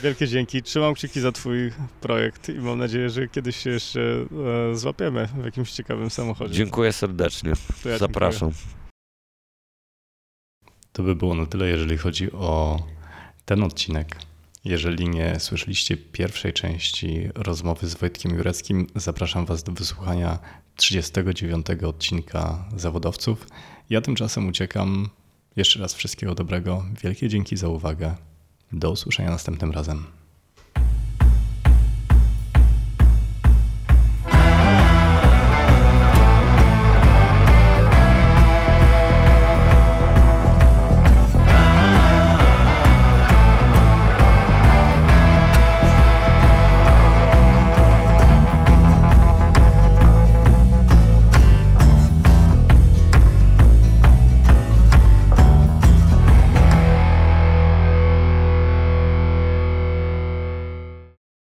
Wielkie dzięki. Trzymam kciuki za Twój projekt i mam nadzieję, że kiedyś się jeszcze e, złapiemy w jakimś ciekawym samochodzie. Dziękuję serdecznie. Ja Zapraszam. Dziękuję. To by było na tyle, jeżeli chodzi o ten odcinek. Jeżeli nie słyszeliście pierwszej części rozmowy z Wojtkiem Jureckim, zapraszam Was do wysłuchania 39 odcinka Zawodowców. Ja tymczasem uciekam. Jeszcze raz wszystkiego dobrego. Wielkie dzięki za uwagę. Do usłyszenia następnym razem.